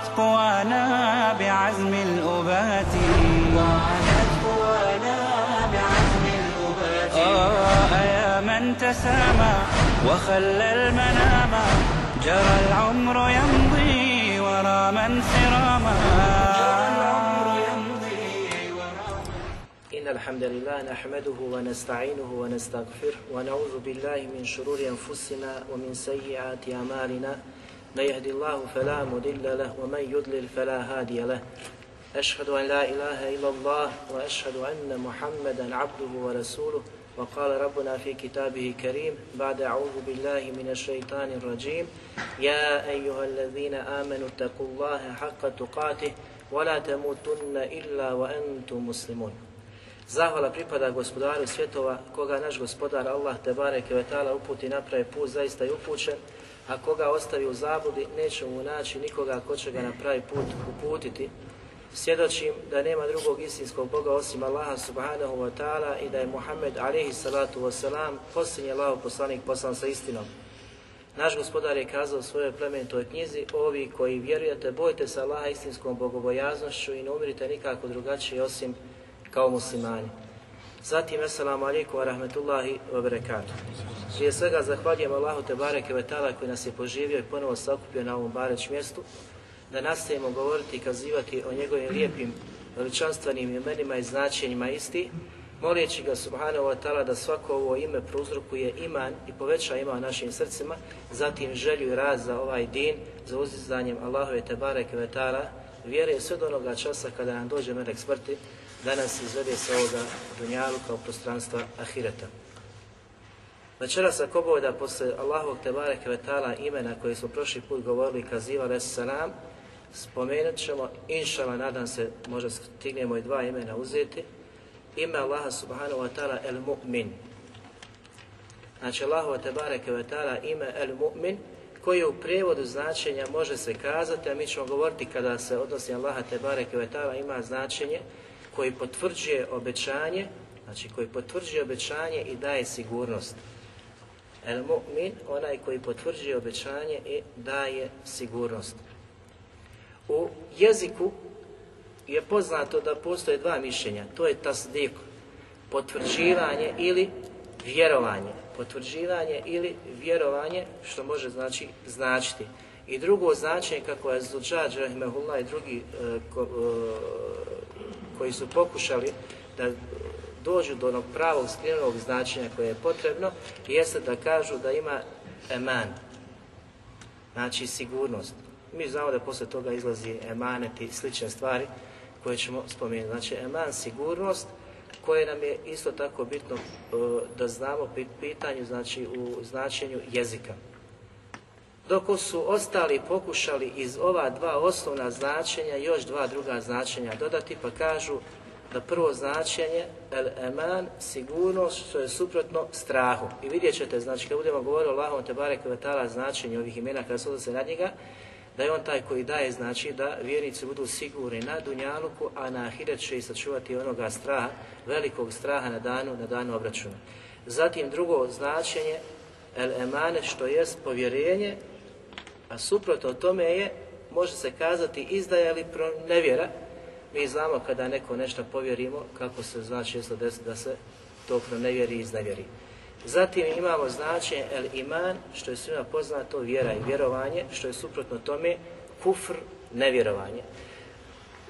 ضاعت قوانا بعزم الأبات ضاعت قوانا بعزم الأبات آه يا من تسامى وخلى المنام جرى العمر يمضي ورا من سراما إن الحمد لله نحمده ونستعينه ونستغفره ونعوذ بالله من شرور أنفسنا ومن سيئات أعمالنا من يهدي الله فلا مضل له ومن يضلل فلا هادي له أشهد أن لا إله إلا الله وأشهد أن محمدا عبده ورسوله وقال ربنا في كتابه كريم بعد أعوذ بالله من الشيطان الرجيم يا أيها الذين آمنوا اتقوا الله حق تقاته ولا تموتن إلا وأنتم مسلمون Zahvala pripada gospodaru svjetova, koga naš gospodar Allah Tebare Kvetala uputi napravi put, zaista je upućen, a koga ostavi u zabudi, neće mu naći nikoga ko će ga na pravi put uputiti. Svjedočim da nema drugog istinskog Boga osim Allaha subhanahu wa ta'ala i da je Muhammed alihi salatu wa salam posljednji Allaho poslanik poslan sa istinom. Naš gospodar je kazao u svojoj plemenitoj knjizi, ovi koji vjerujete, bojite se Allaha istinskom bogobojaznošću i ne umirite nikako drugačije osim kao muslimani. Zatim, assalamu alaikum wa rahmetullahi wa barakatuh. Prije svega zahvaljujem Allahu barek Tala koji nas je poživio i ponovo sakupio na ovom bareć mjestu, da nastavimo govoriti i kazivati o njegovim lijepim, veličanstvenim imenima i značenjima isti, moleći ga subhanahu wa ta'ala da svako ovo ime prouzrokuje iman i poveća ima našim srcima, zatim želju i rad za ovaj din, za uzizdanjem Allahove Tebareke Tala, vjere sve do onoga časa kada nam dođe melek smrti, danas izvedi se sa ovoga dunjalu kao prostranstva ahireta. Večeras sa koboda da posle Allahovog Tebare Kvetala imena koje smo prošli put govorili kazivali salam, spomenut ćemo, inšala nadam se možda stignemo i dva imena uzeti, ime Allaha subhanahu wa ta'ala el mu'min. Znači Allahova Tebare Kvetala ime el mu'min koji u prijevodu značenja može se kazati, a mi ćemo govoriti kada se odnosi Allaha Tebare Kvetala ima značenje koji potvrđuje obećanje, znači koji potvrđuje obećanje i daje sigurnost. El mu'min, onaj koji potvrđuje obećanje i daje sigurnost. U jeziku je poznato da postoje dva mišljenja. To je tasdik, potvrđivanje ili vjerovanje. Potvrđivanje ili vjerovanje, što može znači značiti. I drugo značenje kako je Zuđađ, i drugi e, e, koji su pokušali da dođu do onog pravog skrivnog značenja koje je potrebno, jeste da kažu da ima eman, znači sigurnost. Mi znamo da posle toga izlazi emanet i slične stvari koje ćemo spomenuti. Znači eman, sigurnost, koje nam je isto tako bitno e, da znamo pitanju, znači u značenju jezika dok su ostali pokušali iz ova dva osnovna značenja još dva druga značenja dodati, pa kažu da prvo značenje el eman, sigurnost, što je suprotno strahu. I vidjet ćete, znači kad budemo govorili o Allahom Tebare Kvetala značenje ovih imena kada se odnose na njega, da je on taj koji daje, znači da vjernici budu sigurni na Dunjaluku, a na Ahiret će i sačuvati onoga straha, velikog straha na danu, na danu obračuna. Zatim drugo značenje, el emane, što jest povjerenje a suprotno tome je, može se kazati izdaja ili nevjera. Mi znamo kada neko nešto povjerimo, kako se zna desiti da se to pronevjeri i iznevjeri. Zatim imamo značenje el iman, što je svima poznato vjera i vjerovanje, što je suprotno tome kufr, nevjerovanje.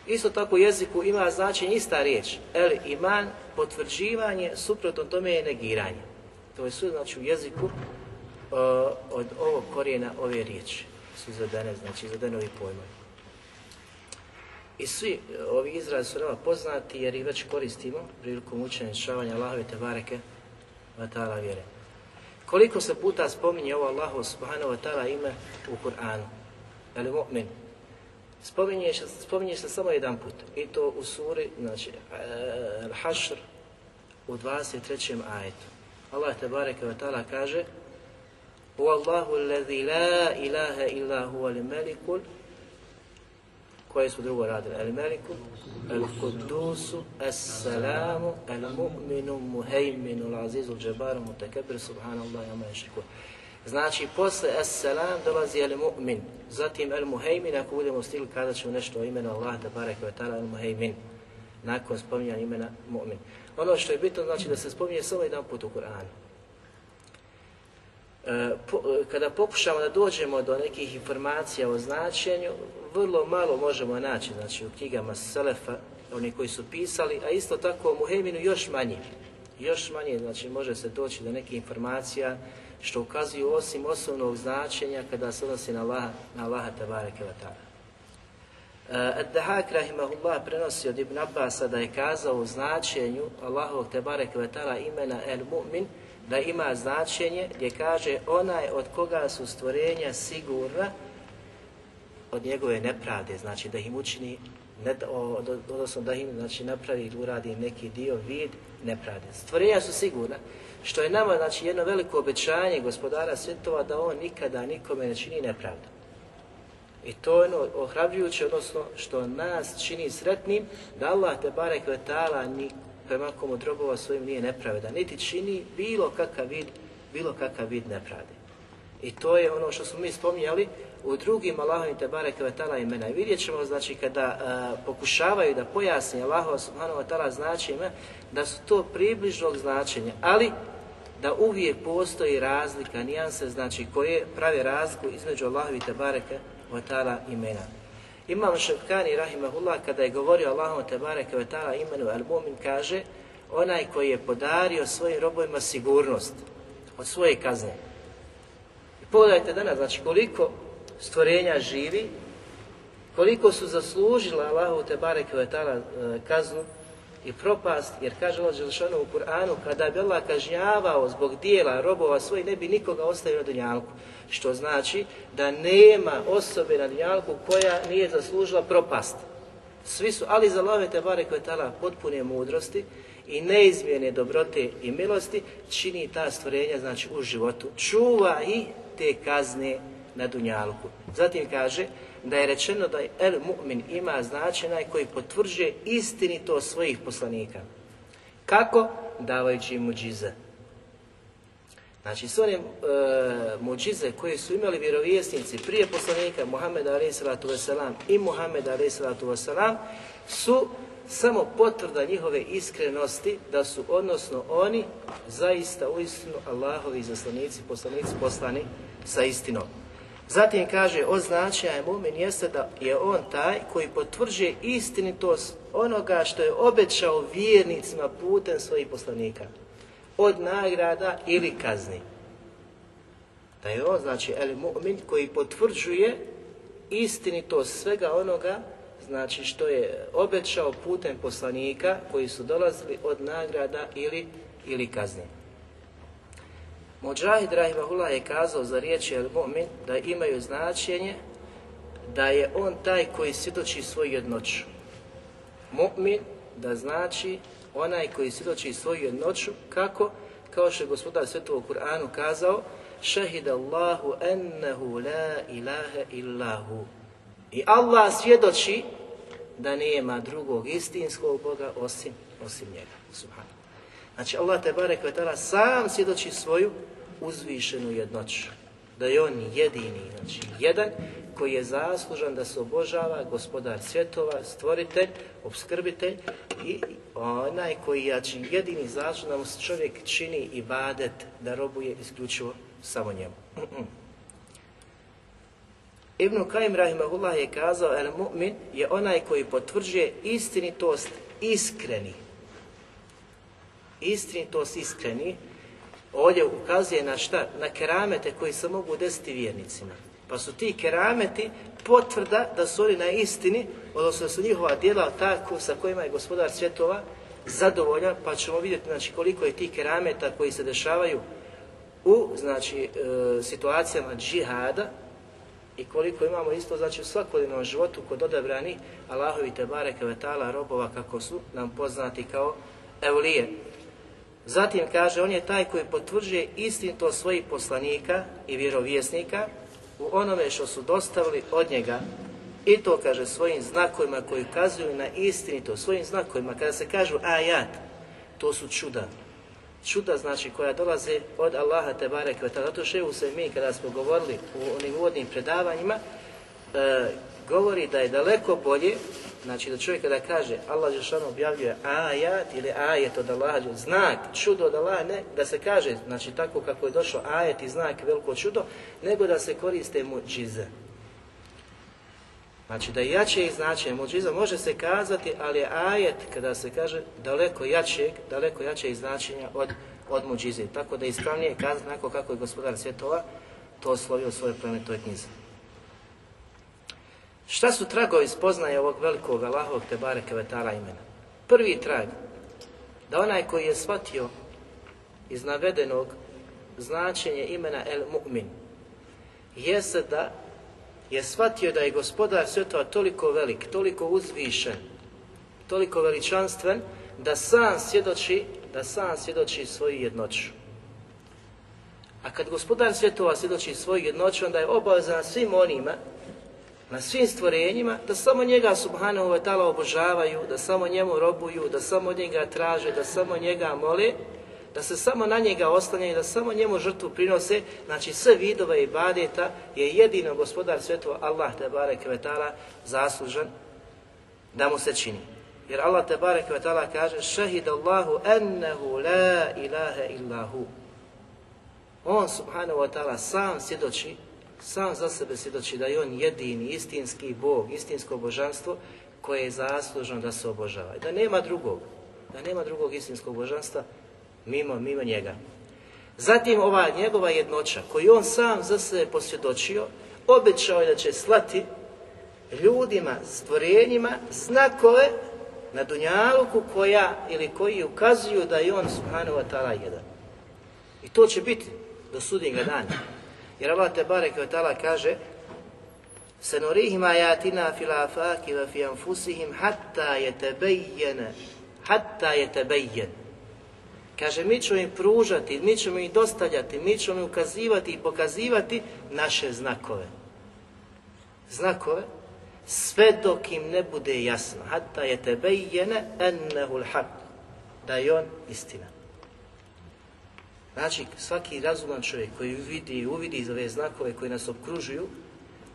Isto tako u jeziku ima značenje ista riječ, el iman, potvrđivanje, suprotno tome je negiranje. To je sve znači u jeziku od ovog korijena ove riječi su izvedene, znači izvedene ovi pojmovi. I svi eh, ovi izrazi su nama poznati jer ih već koristimo prilikom učenja šavanja Allahove te bareke vatala vjere. Koliko se puta spominje ovo Allahu subhanahu wa ta'ala ime u Kur'anu? Ali mu'min. Spominje, se samo jedan put. I to u suri, znači, eh, Al-Hashr u 23. ajetu. Allah te bareke kaže Wallahu allazi la ilaha illa huwa al-malikul koje su drugo radile? El Meliku, El Kudusu, Es Salamu, El Mu'minu, Muhejminu, Azizu, Džabaru, Mutakabir, Subhanallah, Jama Znači, posle Es Salam dolazi El Mu'min, zatim El Muhejmin, ako budemo stigli kada ćemo nešto o imenu Allah, da barek vatala El Muhejmin, nakon spominjanja imena Mu'min. Ono što je bitno, znači da se spominje samo jedan put u Kur'anu. E, e, kada pokušamo da dođemo do nekih informacija o značenju, vrlo malo možemo naći znači, u knjigama Selefa, oni koji su pisali, a isto tako u Muheminu još manje. Još manje, znači može se doći do nekih informacija što ukazuju osim osobnog značenja kada se odnosi na Allaha, na Allaha e, Ad-Dahak rahimahullah prenosi od Ibn Abbas da je kazao o značenju Allahovog tabareke imena El Mu'min da ima značenje gdje kaže onaj od koga su stvorenja sigurna od njegove nepravde, znači da im učini odnosno da im znači, napravi uradi neki dio, vid nepravde. Stvorenja su sigurna, što je nama znači, jedno veliko obećanje gospodara svjetova da on nikada nikome ne čini nepravdu. I to je ono ohrabrujuće, odnosno što nas čini sretnim, da Allah te barek vetala prema komu drogova svojim nije nepravedan, niti čini bilo kakav vid, bilo kakav vid nepravde. I to je ono što smo mi spominjali u drugim Allahovim te imena. I vidjet ćemo znači kada e, pokušavaju da pojasni Allahova subhanahu wa znači ime, da su to približnog značenja, ali da uvijek postoji razlika, nijanse znači koje prave razliku između Allahovi te bareke imena. Imam Šefkani, rahimahullah, kada je govorio Allahom Tebare Kvetala imenu Al-Mumin, kaže onaj koji je podario svojim robovima sigurnost od svoje kazne. I pogledajte danas, znači koliko stvorenja živi, koliko su zaslužila Allahu Tebare Kvetala e, kaznu i propast, jer kaže Allah Želšanu u Kur'anu, kada bi Allah kažnjavao zbog dijela robova svojih, ne bi nikoga ostavio na dunjalku. Što znači da nema osobe na dunjalku koja nije zaslužila propast. Svi su, ali za lovete bare koje tala potpune mudrosti i neizmjene dobrote i milosti čini ta stvorenja, znači u životu. Čuva i te kazne na dunjalku. Zatim kaže da je rečeno da el mu'min ima značenaj koji potvrđuje istinito svojih poslanika. Kako? Davajući mu džizat Znači, sve one e, muđize koje su imali vjerovjesnici prije poslanika Muhammeda a.s. i Muhammeda a.s. su samo potvrda njihove iskrenosti da su, odnosno oni, zaista uistinu Allahovi zaslanici, poslanici poslani sa istinom. Zatim kaže, od značaja mumin jeste da je on taj koji potvrđuje istinitost onoga što je obećao vjernicima putem svojih poslanika od nagrada ili kazni. Da je on, znači, el mu'min koji potvrđuje istinitost svega onoga znači što je obećao putem poslanika koji su dolazili od nagrada ili, ili kazni. Mođahid Rahimahullah je kazao za riječi El Mumin da imaju značenje da je on taj koji svjedoči svoju jednoću. Mu'min da znači onaj koji svjedoči svoju jednoću, kako? Kao što je gospodar svetu u Kur'anu kazao, šehid Allahu ennehu la ilaha illahu. I Allah svjedoči da nema drugog istinskog Boga osim, osim njega. Subhanahu. Znači Allah te barek sam svjedoči svoju uzvišenu jednoću. Da je on jedini, znači jedan koji je zaslužan da se obožava, gospodar svjetova, stvoritelj, obskrbitelj i onaj koji je jedini zaslužan da čovjek čini i badet, da robuje isključivo samo njemu. Ibn Qaim Rahimahullah je kazao, el mu'min je onaj koji potvrđuje istinitost iskreni. Istinitost iskreni ovdje ukazuje na šta? Na keramete koji se mogu desiti vjernicima pa su ti kerameti potvrda da su oni na istini, odnosno da su njihova djela tako sa kojima je gospodar svjetova zadovoljan, pa ćemo vidjeti znači, koliko je tih kerameta koji se dešavaju u znači, e, situacijama džihada i koliko imamo isto znači, u svakodnevnom životu kod odabrani Allahovi te bareke robova kako su nam poznati kao evlije. Zatim kaže, on je taj koji potvrđuje istinto svojih poslanika i vjerovjesnika, u onome što su dostavili od njega i to kaže svojim znakovima koji ukazuju na istinito, svojim znakovima, kada se kažu ajat, to su čuda. Čuda znači koja dolaze od Allaha te barek vetala. Zato še se mi kada smo govorili u onim uvodnim predavanjima, e, govori da je daleko bolje Znači da čovjek kada kaže Allah šano objavljuje ajat ili ajet od Allah, znak, čudo od Allah, ne da se kaže, znači tako kako je došlo ajet i znak, veliko čudo, nego da se koriste muđize. Znači da je jače i značenje muđiza može se kazati, ali je ajet kada se kaže daleko jačeg, daleko jače značenja od, od muđize. Tako da ispravnije kazati onako kako je gospodar svjetova to slovio u svojoj plemenitoj knjizi. Šta su tragovi spoznaje ovog velikog Allahovog Tebare Kevetara imena? Prvi trag, da onaj koji je shvatio iz navedenog značenje imena El Mu'min, jeste da je shvatio da je gospodar svjetova toliko velik, toliko uzvišen, toliko veličanstven, da sam svjedoči, da sam svjedoči svoju jednoću. A kad gospodar svjetova svjedoči svoju jednoću, onda je obavezan svim onima na svim stvorenjima, da samo njega subhanahu wa ta'ala obožavaju, da samo njemu robuju, da samo njega traže, da samo njega mole, da se samo na njega oslanjaju, da samo njemu žrtvu prinose, znači sve vidove i badeta je jedino gospodar svetova Allah te barek ta'ala zaslužan da mu se čini. Jer Allah te barek ta'ala kaže šehid Allahu ennehu la ilaha illahu. On subhanahu wa ta'ala sam svjedoči sam za sebe svjedoči da je on jedini, istinski Bog, istinsko božanstvo koje je zaslužno da se obožava. I da nema drugog, da nema drugog istinskog božanstva mimo, mimo njega. Zatim ova njegova jednoća koju on sam za sebe posvjedočio, obećao je da će slati ljudima, stvorenjima, znakove na Dunjaluku koja ili koji ukazuju da je on subhanahu wa jedan. I to će biti do sudnjega dana. Jer Allah te barek tala kaže Senurihim ajatina fil afaki wa fi anfusihim hatta yatabayyana hatta yatabayyan. Kaže mi ćemo im pružati, mi ćemo im dostavljati, mi ćemo im ukazivati i pokazivati naše znakove. Znakove sve dok im ne bude jasno. Hatta je tebe jene haq, da je on istina. Znači, svaki razuman čovjek koji vidi i uvidi ove znakove koji nas okružuju,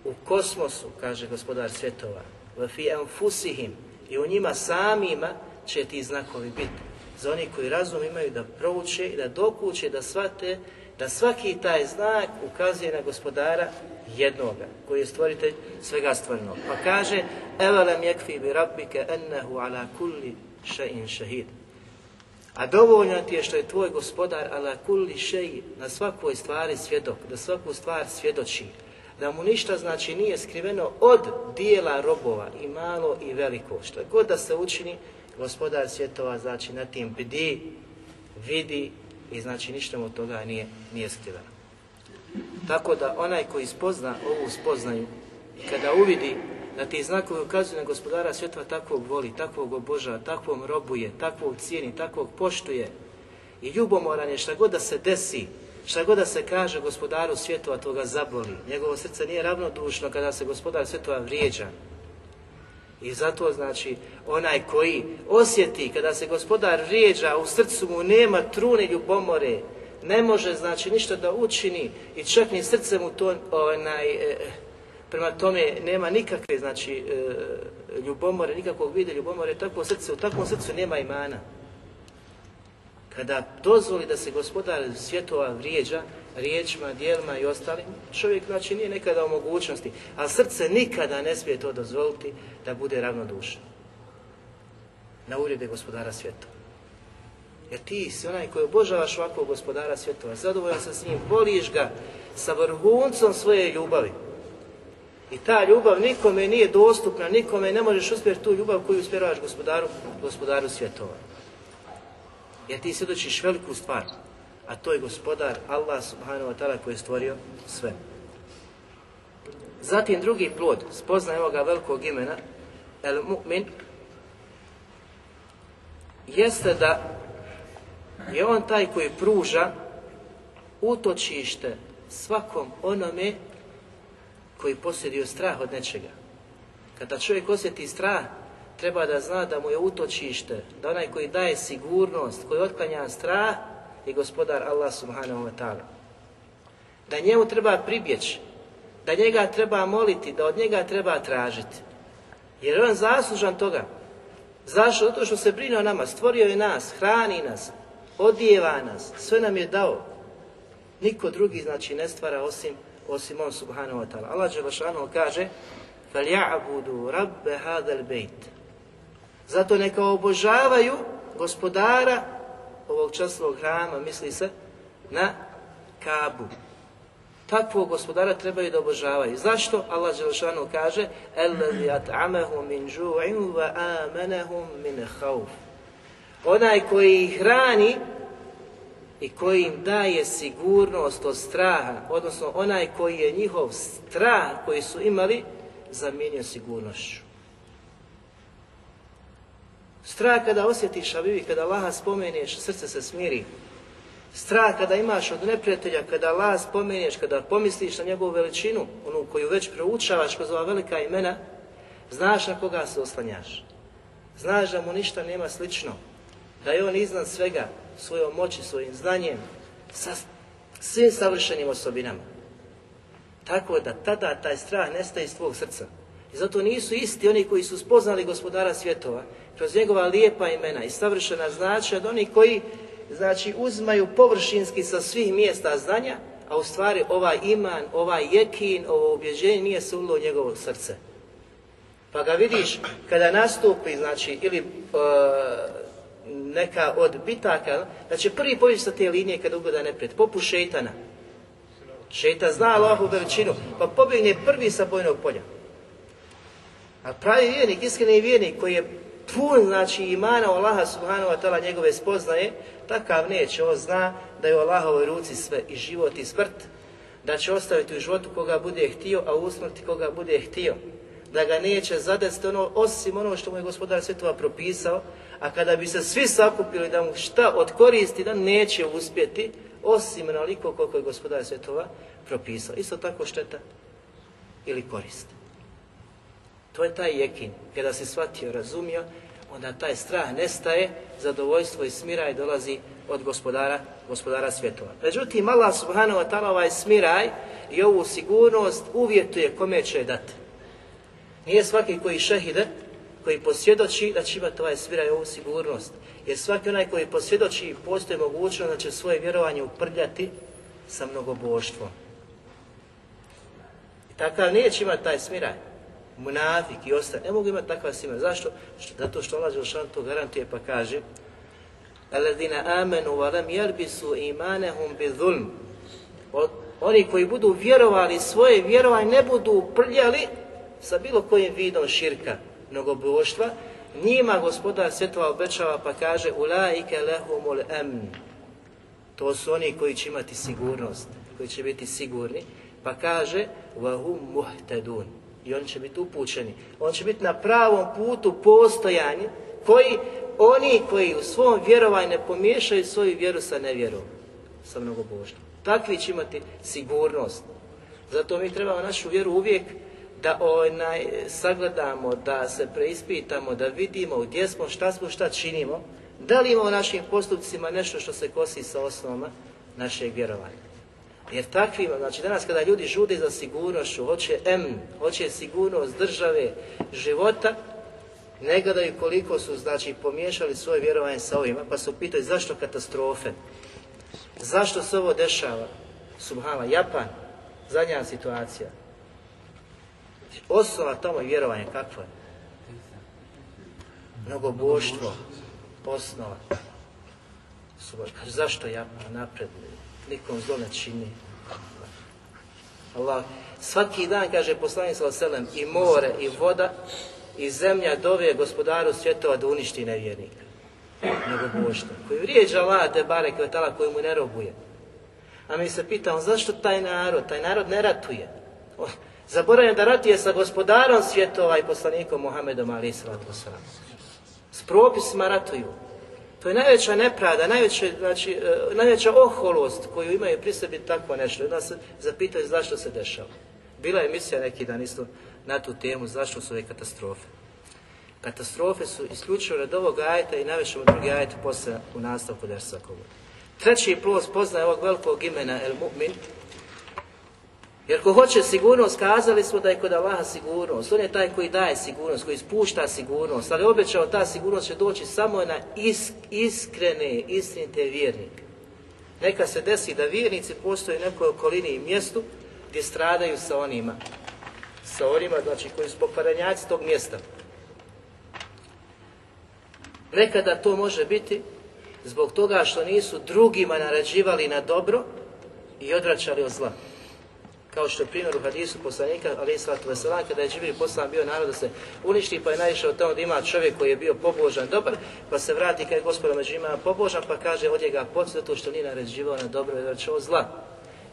u kosmosu, kaže gospodar svjetova, i u njima samima će ti znakovi biti. Za oni koji razum imaju da prouče i da dokuće, da shvate, da svaki taj znak ukazuje na gospodara jednoga, koji je stvoritelj svega stvarnog. Pa kaže, evelem jekfi bi rabbike ennehu ala kulli še'in šehidu. A dovoljno ti je što je tvoj gospodar ala kulli šeji na svakoj stvari svjedok, da svaku stvar svjedoči, da mu ništa znači nije skriveno od dijela robova i malo i veliko. Što god da se učini, gospodar svjetova znači na tim bdi, vidi i znači ništa mu od toga nije, nije skriveno. Tako da onaj koji spozna ovu spoznaju, kada uvidi da ti znakovi ukazuju na gospodara svjetova takvog voli, takvog obožava, takvom robuje, takvog cijeni, takvog poštuje. I ljubomoran je šta god da se desi, šta god da se kaže gospodaru svjetova, toga zabori. Njegovo srce nije ravnodušno kada se gospodar svjetova vrijeđa. I zato znači onaj koji osjeti kada se gospodar vrijeđa, u srcu mu nema trune ljubomore, ne može znači ništa da učini i čak ni srce mu to onaj, e, Prema tome, nema nikakve, znači, e, ljubomore, nikakvog vide ljubomore, tako srce, u takvom srcu nema imana. Kada dozvoli da se gospodar svjetova vrijeđa, riječima, dijelima i ostalim, čovjek znači nije nekada u mogućnosti, a srce nikada ne smije to dozvoliti da bude ravnodušan Na uvrede gospodara svjetova. Jer ti si onaj koji obožavaš ovakvog gospodara svjetova, zadovoljan se s njim, voliš ga sa vrhuncom svoje ljubavi, i ta ljubav nikome nije dostupna, nikome ne možeš uspjeti tu ljubav koju usmjeravaš gospodaru, gospodaru svjetova. Jer ti svjedočiš veliku stvar, a to je gospodar Allah subhanahu wa ta'ala koji je stvorio sve. Zatim drugi plod, spoznaj ovoga velikog imena, el mu'min, jeste da je on taj koji pruža utočište svakom onome koji posjedio strah od nečega. Kada čovjek osjeti strah, treba da zna da mu je utočište, da onaj koji daje sigurnost, koji otklanja strah, je gospodar Allah subhanahu wa ta'ala. Da njemu treba pribjeći, da njega treba moliti, da od njega treba tražiti. Jer on zaslužan toga. Zašto? Zato što se brine o nama, stvorio je nas, hrani nas, odijeva nas, sve nam je dao. Niko drugi znači ne stvara osim osim on subhanahu wa ta'ala. Allah Đelešanu kaže فَلْيَعْبُدُوا رَبَّ هَذَا الْبَيْتِ Zato neka obožavaju gospodara ovog časnog hrama, misli se, na Kabu. Takvog gospodara trebaju da obožavaju. Zašto? Allah Đelešanu kaže أَلَّذِي أَتْعَمَهُ مِنْ وَآمَنَهُمْ Onaj koji hrani i koji im daje sigurnost od straha, odnosno onaj koji je njihov strah koji su imali, zamijenio sigurnošću. Strah kada osjetiš, a kada Laha spomeneš, srce se smiri. Strah kada imaš od neprijatelja, kada Laha spomeneš, kada pomisliš na njegovu veličinu, onu koju već proučavaš kroz ova velika imena, znaš na koga se oslanjaš. Znaš da mu ništa nema slično, da je on iznad svega, svojom moći, svojim znanjem, sa svim savršenim osobinama. Tako da tada taj strah nestaje iz tvog srca. I zato nisu isti oni koji su spoznali gospodara svjetova, kroz njegova lijepa imena i savršena značaja od onih koji znači uzmaju površinski sa svih mjesta znanja, a u stvari ovaj iman, ovaj jekin, ovo objeđenje nije se ulo njegovo srce. Pa ga vidiš kada nastupi, znači, ili e, neka od bitaka, da će prvi poći sa te linije kada ugoda neprijed, poput šeitana. Šeitan zna Allahovu veličinu, pa pobjegne prvi sa bojnog polja. A pravi vjernik, iskreni vjernik koji je pun znači imana Allaha subhanahu wa ta'ala njegove spoznaje, takav neće, on zna da je u Allahovoj ruci sve i život i smrt, da će ostaviti u životu koga bude htio, a u koga bude htio, da ga neće zadesti ono, osim ono što mu je gospodar Svetova propisao, a kada bi se svi sakupili da mu šta odkoristi, da neće uspjeti, osim naliko koliko je gospodar svjetova propisao. Isto tako šteta ili korist. To je taj jekin. Kada se shvatio, razumio, onda taj strah nestaje, zadovoljstvo i smiraj dolazi od gospodara, gospodara svjetova. Međutim, Allah subhanahu wa ta'ala ovaj smiraj i ovu sigurnost uvjetuje kome će je dati. Nije svaki koji šehide, koji posvjedoči da će imati ovaj svira ovu sigurnost. Jer svaki onaj koji posvjedoči postoji mogućnost da će svoje vjerovanje uprljati sa mnogoboštvom. I takav neće imati taj smiraj. Munafik i ostaje Ne mogu imati takva smiraj. Zašto? Zato što Allah u to garantuje pa kaže Aladina amenu valam jerbisu imanehum zulm Oni koji budu vjerovali svoje vjerovanje ne budu uprljali sa bilo kojim vidom širka mnogoboštva, njima gospodar svjetova obećava pa kaže laike lehumul emn. To su oni koji će imati sigurnost, koji će biti sigurni. Pa kaže Vahum muhtedun. I oni će biti upućeni. On će biti na pravom putu postojanje koji oni koji u svom vjerovanju ne pomiješaju svoju vjeru sa nevjerom, sa mnogobožnom. Takvi će imati sigurnost. Zato mi trebamo našu vjeru uvijek da onaj, sagledamo, da se preispitamo, da vidimo gdje smo, šta smo, šta činimo, da li imamo u našim postupcima nešto što se kosi sa osnovama našeg vjerovanja. Jer takvima, znači danas kada ljudi žude za sigurnošću, hoće M, hoće sigurnost države, života, ne gledaju koliko su, znači, pomiješali svoje vjerovanje sa ovima, pa su pitali zašto katastrofe, zašto se ovo dešava, Subhala, Japan, zadnja situacija, Znači, osnova tamo vjerovanje kakvo je? boštvo. osnova. Kaže, zašto ja napred, nikom zlo ne čini? Allah, svaki dan, kaže poslanik i more, i voda, i zemlja dove gospodaru svjetova da uništi nevjernika. Nego boštvo. Koji vrijeđa Allah, te bare tala koji mu ne robuje. A mi se pitamo, zašto taj narod? Taj narod ne ratuje. Zaboravljam da ratuje sa gospodarom svjetova i poslanikom Muhammedom ali Sprobi S propisima ratuju. To je najveća nepravda, najveća, znači, e, najveća oholost koju imaju pri sebi tako nešto. Onda se zapitaju zašto se dešava. Bila je emisija neki dan isto na tu temu zašto su ove katastrofe. Katastrofe su isključivo od ovog ajeta i najvećemo drugi ajet poslije u nastavku dersa Treći plus poznaje ovog velikog imena El Mu'min, jer ko hoće sigurnost, kazali smo da je kod Allaha sigurnost. On je taj koji daje sigurnost, koji ispušta sigurnost. Ali obećao ta sigurnost će doći samo na isk, iskrene, istinite vjernike. Neka se desi da vjernici postoje u nekoj okolini i mjestu gdje stradaju sa onima. Sa onima, znači, koji su pokvaranjaci tog mjesta. Nekada to može biti zbog toga što nisu drugima narađivali na dobro i odračali od zla kao što je primjer u hadisu poslanika, ali sallatu da kada je Džibri poslan bio narod da se uništi, pa je naišao tamo da ima čovjek koji je bio pobožan, dobar, pa se vrati kada je gospoda među ima pobožan, pa kaže od njega zato što nije naređivao na dobro i ovo zla.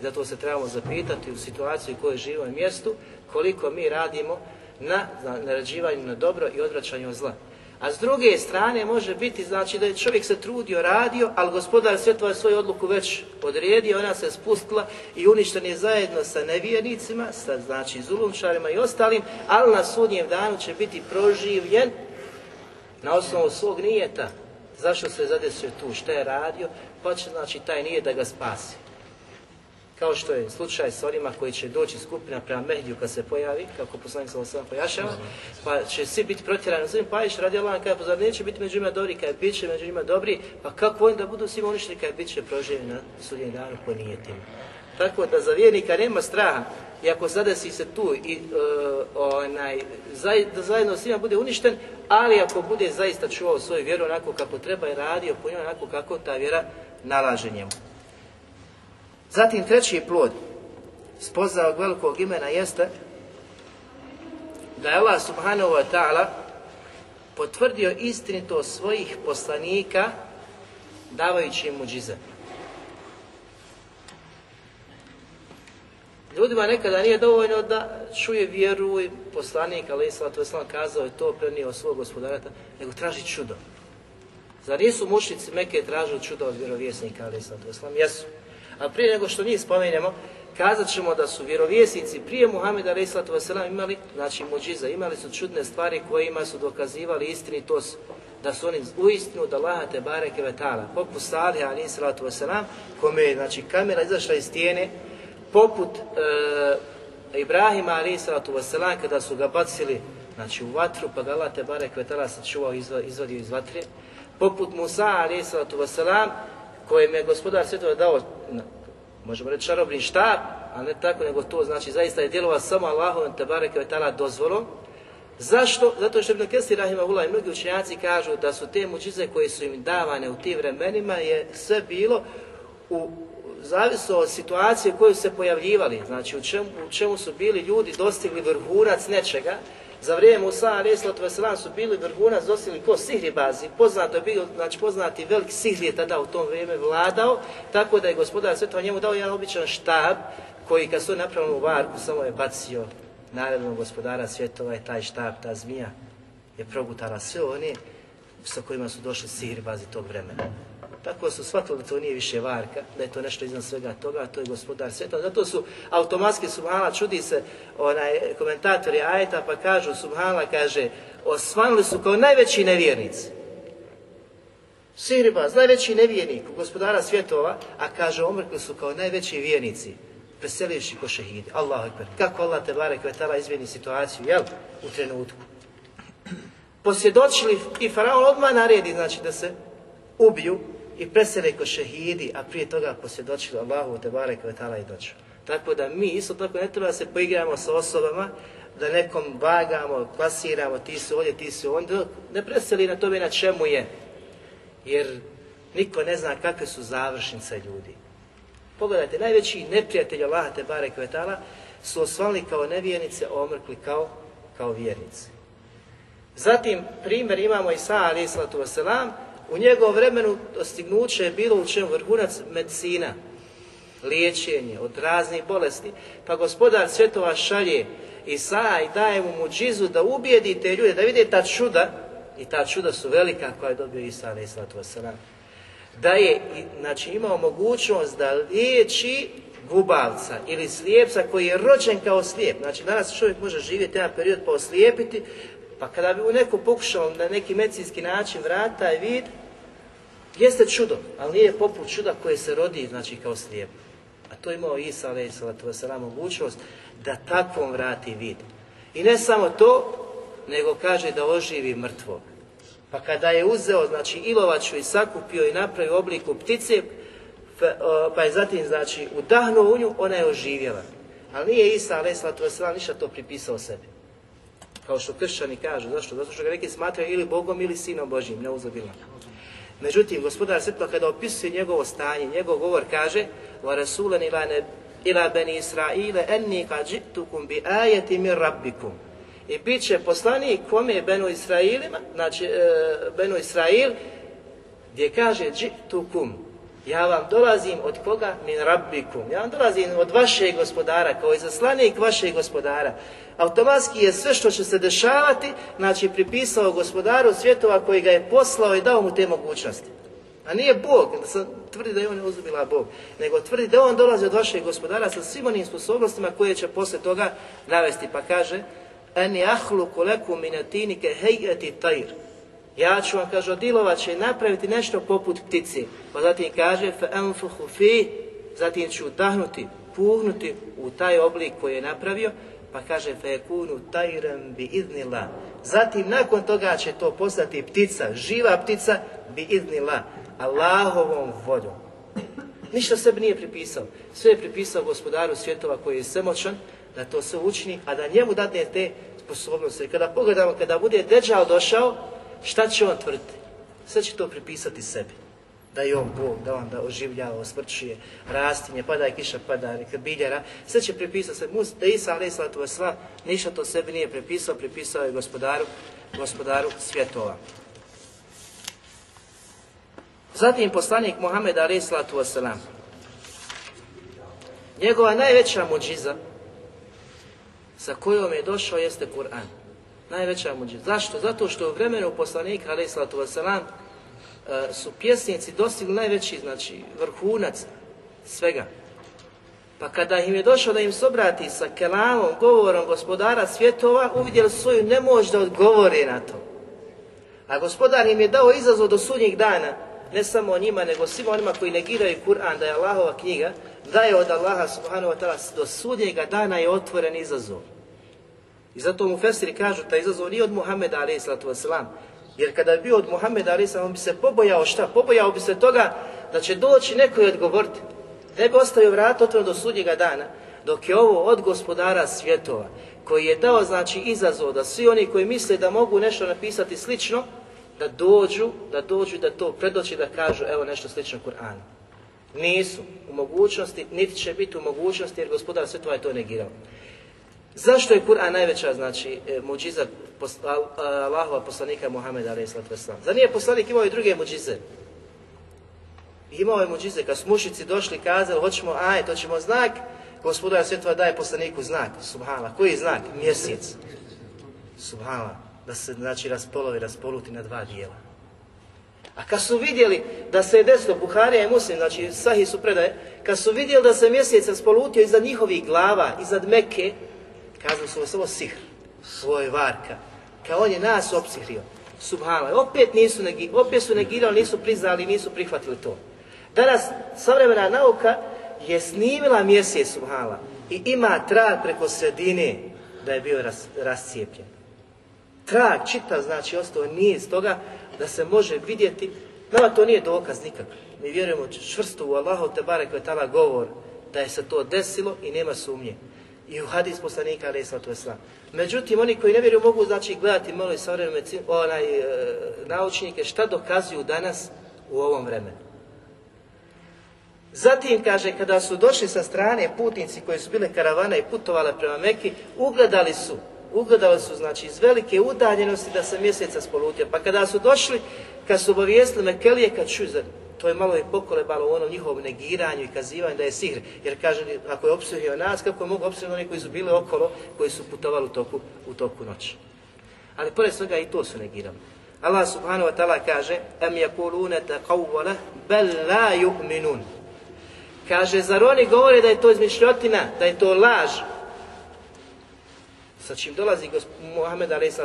I zato se trebamo zapitati u situaciji u kojoj živimo i mjestu, koliko mi radimo na naređivanju na dobro i odvraćanju od zla. A s druge strane može biti, znači da je čovjek se trudio, radio, ali gospodar svjetova je svoju odluku već odredio, ona se spustila i uništen je zajedno sa nevjernicima, sa znači zulumčarima i ostalim, ali na sudnjem danu će biti proživljen na osnovu svog nijeta. Zašto se zadesio tu, šta je radio, pa će znači taj nije da ga spasi kao što je slučaj s onima koji će doći skupina prema mediju kad se pojavi, kako poslanik sa osama pojašava, pa će svi biti protjerani. Zovim Pajić radi Allah, kaže, pa neće biti među njima dobri, je bit će među njima dobri, pa kako da budu svi uništeni, kada bit će proživljeni na sudnjem danu nije tim. Tako da za vjernika nema straha, i ako zadesi se tu i e, onaj, da zajedno s bude uništen, ali ako bude zaista čuvao svoju vjeru onako kako treba i radio po njima onako kako ta vjera nalaže njemu. Zatim treći plod spoznao velikog imena jeste da je Allah subhanahu wa ta'ala potvrdio istinito svojih poslanika davajući im muđize. Ljudima nekada nije dovoljno da čuje vjeru i poslanik, ali Islam to kazao je to, prenio svog gospodarata, nego traži čudo. Zar nisu mušnici Meke tražili čudo od vjerovjesnika, ali Islam to Jesu. A prije nego što njih spomenemo, kazat ćemo da su vjerovjesnici prije Muhameda Reislatu imali, znači muđiza, imali su čudne stvari kojima su dokazivali istinitost da su oni uistinu da Allaha te bareke vetala, poput Salih ali kome je znači, kamera izašla iz stijene, poput e, Ibrahima ali salatu kada su ga bacili znači, u vatru, pa ga te bareke vetala sačuvao, izvadio iz vatre, poput Musa ali salatu kojim je gospodar svjetova dao, možemo reći čarobni štab, a ne tako, nego to znači zaista je djelovao samo Allahom te bareke ve ta'ala dozvolom. Zašto? Zato što Ibn Kesir Rahimahullah i mnogi učenjaci kažu da su te muđize koje su im davane u tim vremenima je sve bilo u zavisno od situacije u kojoj se pojavljivali, znači u čemu, u čemu su bili ljudi dostigli vrhurac nečega, za vrijeme Musa a.s. su bili vrhunac zosili ko sihribazi. Poznato je bio, znači poznati velik Sihri je tada u tom vrijeme vladao, tako da je gospodar svjetova njemu dao jedan običan štab koji kad su napravili u varku samo je bacio narednog gospodara svjetova je taj štab, ta zmija je progutala sve one sa kojima su došli bazi tog vremena. Tako su shvatili da to nije više varka, da je to nešto iznad svega toga, a to je gospodar sveta. Zato su automatski subhala, čudi se onaj, komentatori ajeta pa kažu subhala, kaže, osvanili su kao najveći nevjernici. Sirba najveći nevjernik gospodara svjetova, a kaže omrkli su kao najveći vjernici, preselivši ko šehidi, Allahu ekber. Kako Allah te barek vetala izmjeni situaciju, jel? U trenutku. Posvjedočili i faraon odmah naredi, znači, da se ubiju i presele ko šehidi, a prije toga posvjedočili Allahu te koje i doću. Tako da mi isto tako ne treba se poigramo sa osobama, da nekom vagamo, klasiramo, ti su ovdje, ti su ovdje, ne preseli na tome na čemu je. Jer niko ne zna kakve su završnice ljudi. Pogledajte, najveći neprijatelj Allaha te i su osvalni kao nevjernice, omrkli kao, kao vjernice. Zatim, primjer imamo Isa alaih selam. U njegovom vremenu dostignuće je bilo u čemu vrhunac medicina, liječenje od raznih bolesti. Pa gospodar svjetova šalje Isa i daje mu muđizu da ubijedi te ljude, da vide ta čuda, i ta čuda su velika koja je dobio Isa ali da je znači, imao mogućnost da liječi gubavca ili slijepca koji je rođen kao slijep. Znači danas čovjek može živjeti jedan period pa oslijepiti, pa kada bi u neko pokušao na neki medicinski način vrata i vid, Jeste čudo, ali nije poput čuda koje se rodi, znači kao slijep. A to je imao Isa, ali i mogućnost da takvom vrati vid. I ne samo to, nego kaže da oživi mrtvog. Pa kada je uzeo, znači, ilovaču i sakupio i napravio obliku ptice, pa je zatim, znači, udahnuo u nju, ona je oživjela. Ali nije Isa, ali i ništa to pripisao sebi. Kao što kršćani kažu, zašto? Zato što ga neki smatraju ili Bogom ili Sinom Božim, neuzobilno. Međutim, gospodar svetlo kada opisuje njegovo stanje, njegov govor kaže وَرَسُولَنِ ila beni Israile enni kad bi ajeti mir rabbikum. I bit će poslanik kome je Benu Israilima, znači e, Benu Israil, gdje kaže žitukum, ja vam dolazim od koga? Min rabbikum. Ja vam dolazim od vašeg gospodara, kao zaslanik vašeg gospodara. Automatski je sve što će se dešavati, znači pripisao gospodaru svjetova koji ga je poslao i dao mu te mogućnosti. A nije Bog, sam tvrdi da je on uzubila Bog, nego tvrdi da on dolazi od vašeg gospodara sa svim onim sposobnostima koje će poslije toga navesti. Pa kaže, eni Ahlu koleku minatinike hejeti tajr. Ja ću, vam kaže, odilovat će napraviti nešto poput ptici. Pa zatim kaže, fi, zatim ću dahnuti puhnuti u taj oblik koji je napravio, pa kaže, kunu tajrem bi idnila. Zatim, nakon toga će to postati ptica, živa ptica bi idnila, Allahovom voljom. Ništa sebi nije pripisao. Sve je pripisao gospodaru svjetova koji je svemoćan, da to se učini, a da njemu date te sposobnosti. Kada pogledamo, kada bude Deđao došao, Šta će on tvrditi? Sve će to pripisati sebi. Da je on Bog, da on da oživljava, osvrćuje, rastinje, pada je kiša, pada je biljera. Sve će pripisati sebi. da Isa, ali Isla, sva, ništa to sebi nije pripisao, pripisao je gospodaru, gospodaru svjetova. Zatim poslanik Muhammed Ali Islatu Njegova najveća muđiza sa kojom je došao jeste Kur'an najveća muđe. Zašto? Zato što u vremenu poslanika, alaih sallatu e, su pjesnici dostigli najveći, znači, vrhunac svega. Pa kada im je došao da im se obrati sa kelamom, govorom gospodara svjetova, uvidjeli su svoju nemoć da odgovore na to. A gospodar im je dao izazov do sudnjeg dana, ne samo njima, nego svima onima koji negiraju Kur'an, da je Allahova knjiga, da je od Allaha subhanahu wa ta'ala do sudnjega dana je otvoren izazov. I zato mu Fesiri kažu, taj izazov nije od Muhammeda a.s. Jer kada bi bio od Muhammeda a.s. on bi se pobojao šta? Pobojao bi se toga da će doći neko i odgovoriti. Ne bi ostavio vrat otvoreno do sudnjega dana. Dok je ovo od gospodara svjetova, koji je dao znači izazov da svi oni koji misle da mogu nešto napisati slično, da dođu, da dođu da to predoći da kažu evo nešto slično Kur'anu. Nisu u mogućnosti, niti će biti u mogućnosti jer gospodar svjetova to je to negirao. Zašto je Kur'an najveća, znači, e, muđiza Allahova poslanika Muhammeda a.s. Zar nije poslanik imao i druge muđize? Imao je muđize, kad su mušici došli kazali, hoćemo to hoćemo znak, gospodar svjetova daje poslaniku znak, subhala. Koji je znak? Mjesec. Subhala. Da se, znači, raspolovi, raspoluti na dva dijela. A kad su vidjeli da se je Buharija i Muslim, znači sahi su predaje, kad su vidjeli da se mjesec raspolutio iza njihovih glava, iznad Mekke, Kazao su ovo sihr, svoj varka. Kao on je nas opsihrio. Subhala. Opet, nisu negi, opet su negirali, nisu priznali, nisu prihvatili to. Danas savremena nauka je snimila mjesec Subhala i ima trag preko sredine da je bio ras, rascijepljen. Trag čitav, znači, ostao nije iz toga da se može vidjeti. Nama to nije dokaz nikak. Mi vjerujemo čvrsto u Allahu te barek govor da je se to desilo i nema sumnje i u hadis poslanika to sallatu wasalam. Međutim, oni koji ne vjeruju mogu znači gledati malo i savremene onaj, e, naučnike šta dokazuju danas u ovom vremenu. Zatim, kaže, kada su došli sa strane putnici koji su bile karavana i putovale prema Meki, ugledali su, ugledali su, znači, iz velike udaljenosti da se mjeseca spolutio. Pa kada su došli, kad su obavijestili Mekelije, kad čuju, to je malo i pokolebalo u onom njihovom negiranju i kazivanju da je sihr. Jer kaže, ako je opsuhio nas, kako je mogu opsuhio oni koji su bili okolo, koji su putovali u toku, u toku noći. Ali pored svega i to su negirali. Allah subhanahu wa ta'ala kaže Am yakuluna taqawwala bel la yu'minun. Kaže, zar oni govore da je to izmišljotina, da je to laž? Sa čim dolazi Muhammed a.s.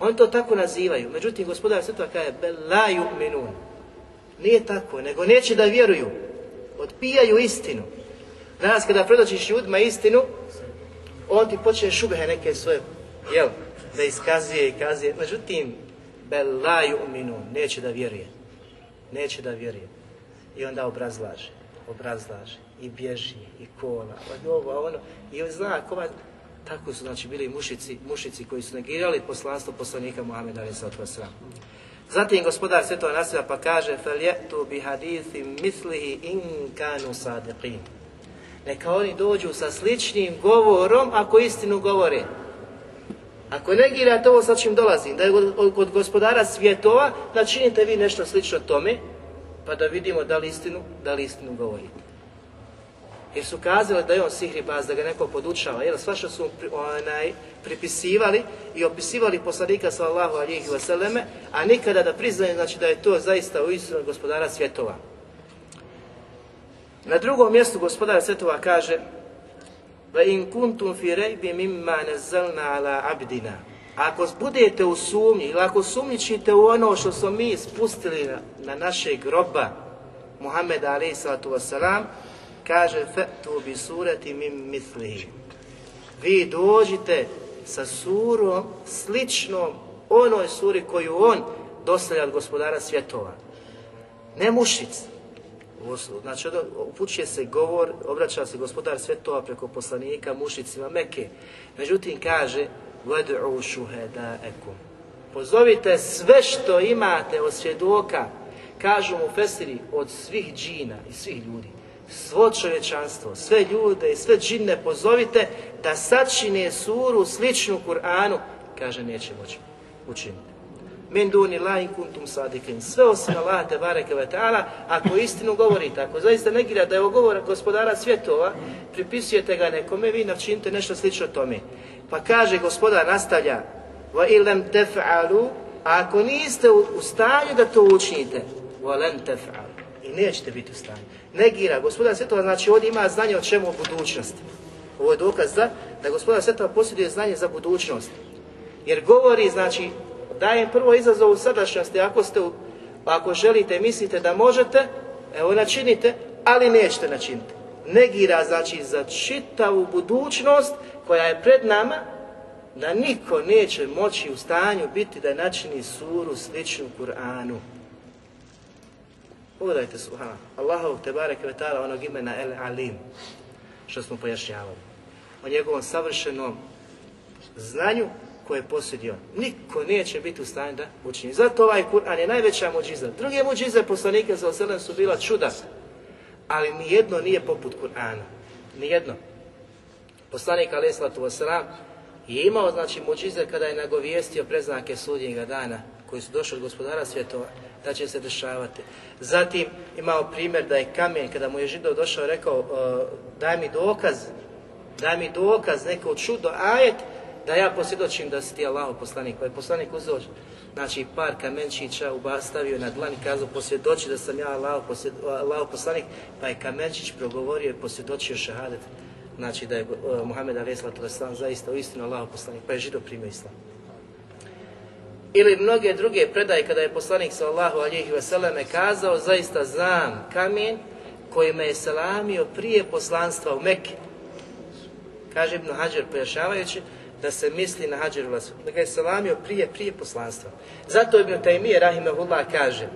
Oni to tako nazivaju. Međutim, gospodar svjetova kaže, belaju minun. Nije tako, nego neće da vjeruju. Odpijaju istinu. Danas kada predoćiš ljudima istinu, on ti počne šubehe neke svoje, jel, da iskazuje i kazuje. Međutim, belaju minun. Neće da vjeruje. Neće da vjeruje. I onda obrazlaže, obrazlaže i bježi, i kola, pa od ovo, ono, i on zna, ako tako su znači bili mušici, mušici koji su negirali poslanstvo poslanika Muhammeda a.s. Zatim gospodar Svetova nasilja pa kaže فَلْيَأْتُوا بِحَدِيثِ مِثْلِهِ إِنْ كَانُوا صَادِقِينَ Neka oni dođu sa sličnim govorom ako istinu govore. Ako negirate ovo sa čim dolazim, da je kod gospodara svjetova, da činite vi nešto slično tome, pa da vidimo da li istinu, da li istinu govorite jer su kazali da je on sihribaz, da ga neko podučava, jel, što su onaj, pripisivali i opisivali poslanika sallallahu alihi vseleme, a nikada da priznaju znači, da je to zaista u istinu gospodara svjetova. Na drugom mjestu gospodara svjetova kaže in kuntum fi rejbi mimma ala abdina. Ako budete u sumnji ili ako sumnjičite u ono što smo mi spustili na, na našeg groba Muhammeda alaihi salatu kaže tu bi surati mi misli. Vi dođite sa surom sličnom onoj suri koju on dostavlja od gospodara svjetova. Ne mušic. Znači, ono, upućuje se govor, obraća se gospodar svjetova preko poslanika mušicima Meke. Međutim, kaže Pozovite sve što imate od svjedoka, kažu mu Fesiri, od svih džina i svih ljudi svo čovječanstvo, sve ljude i sve džinne pozovite da sačine suru sličnu Kur'anu, kaže neće moći učiniti. Men duni la kuntum sadikin. Sve osim Allah te bareke ako istinu govorite, ako zaista gira da je govor gospodara svjetova, pripisujete ga nekome, vi načinite nešto slično tome. Pa kaže gospodar nastavlja: a tefa'alu, ako niste u stanju da to učinite, va i nećete biti u stanju negira gospodar svjetova, znači ovdje ima znanje o čemu o budućnosti. Ovo je dokaz da, da gospodar svjetova posjeduje znanje za budućnost. Jer govori, znači, dajem prvo izazov u sadašnjosti, ako ste ako želite, mislite da možete, evo načinite, ali nećete načiniti. Negira, znači, za čitavu budućnost koja je pred nama, da niko neće moći u stanju biti da načini suru sličnu Kur'anu. Pogledajte, subhana, te tebare kvetala onog imena El Alim, što smo pojašnjavali. O njegovom savršenom znanju koje je posjedio. Niko neće biti u stanju da učini. Zato ovaj Kur'an je najveća muđiza. Druge muđize poslanike za oselem su bila čuda, ali nijedno nije poput Kur'ana. Nijedno. Poslanik u Osram je imao znači muđize kada je nagovijestio preznake sudnjega dana koji su došli od gospodara svjetova da će se dešavati. Zatim imao primjer da je kamen, kada mu je židov došao rekao e, daj mi dokaz, daj mi dokaz, neko čudo, ajet, da ja posvjedočim da si ti Allahov poslanik. Pa je poslanik uzeo znači, par kamenčića, ubastavio na dlan i kazao posvjedoči da sam ja Allahov Allah poslanik. Pa je kamenčić progovorio i posvjedočio šahadet. Znači da je uh, Muhammed a.s. zaista u istinu Allahov poslanik. Pa je žido primio islam. Ili mnoge druge predaje kada je poslanik sallahu alihi veseleme kazao zaista znam kamen kojima je salamio prije poslanstva u Mekke. Kaže Ibn Hađer pojašavajući da se misli na Hađer Vlasu, da ga je salamio prije, prije poslanstva. Zato Ibn Taymiye Rahimahullah kaže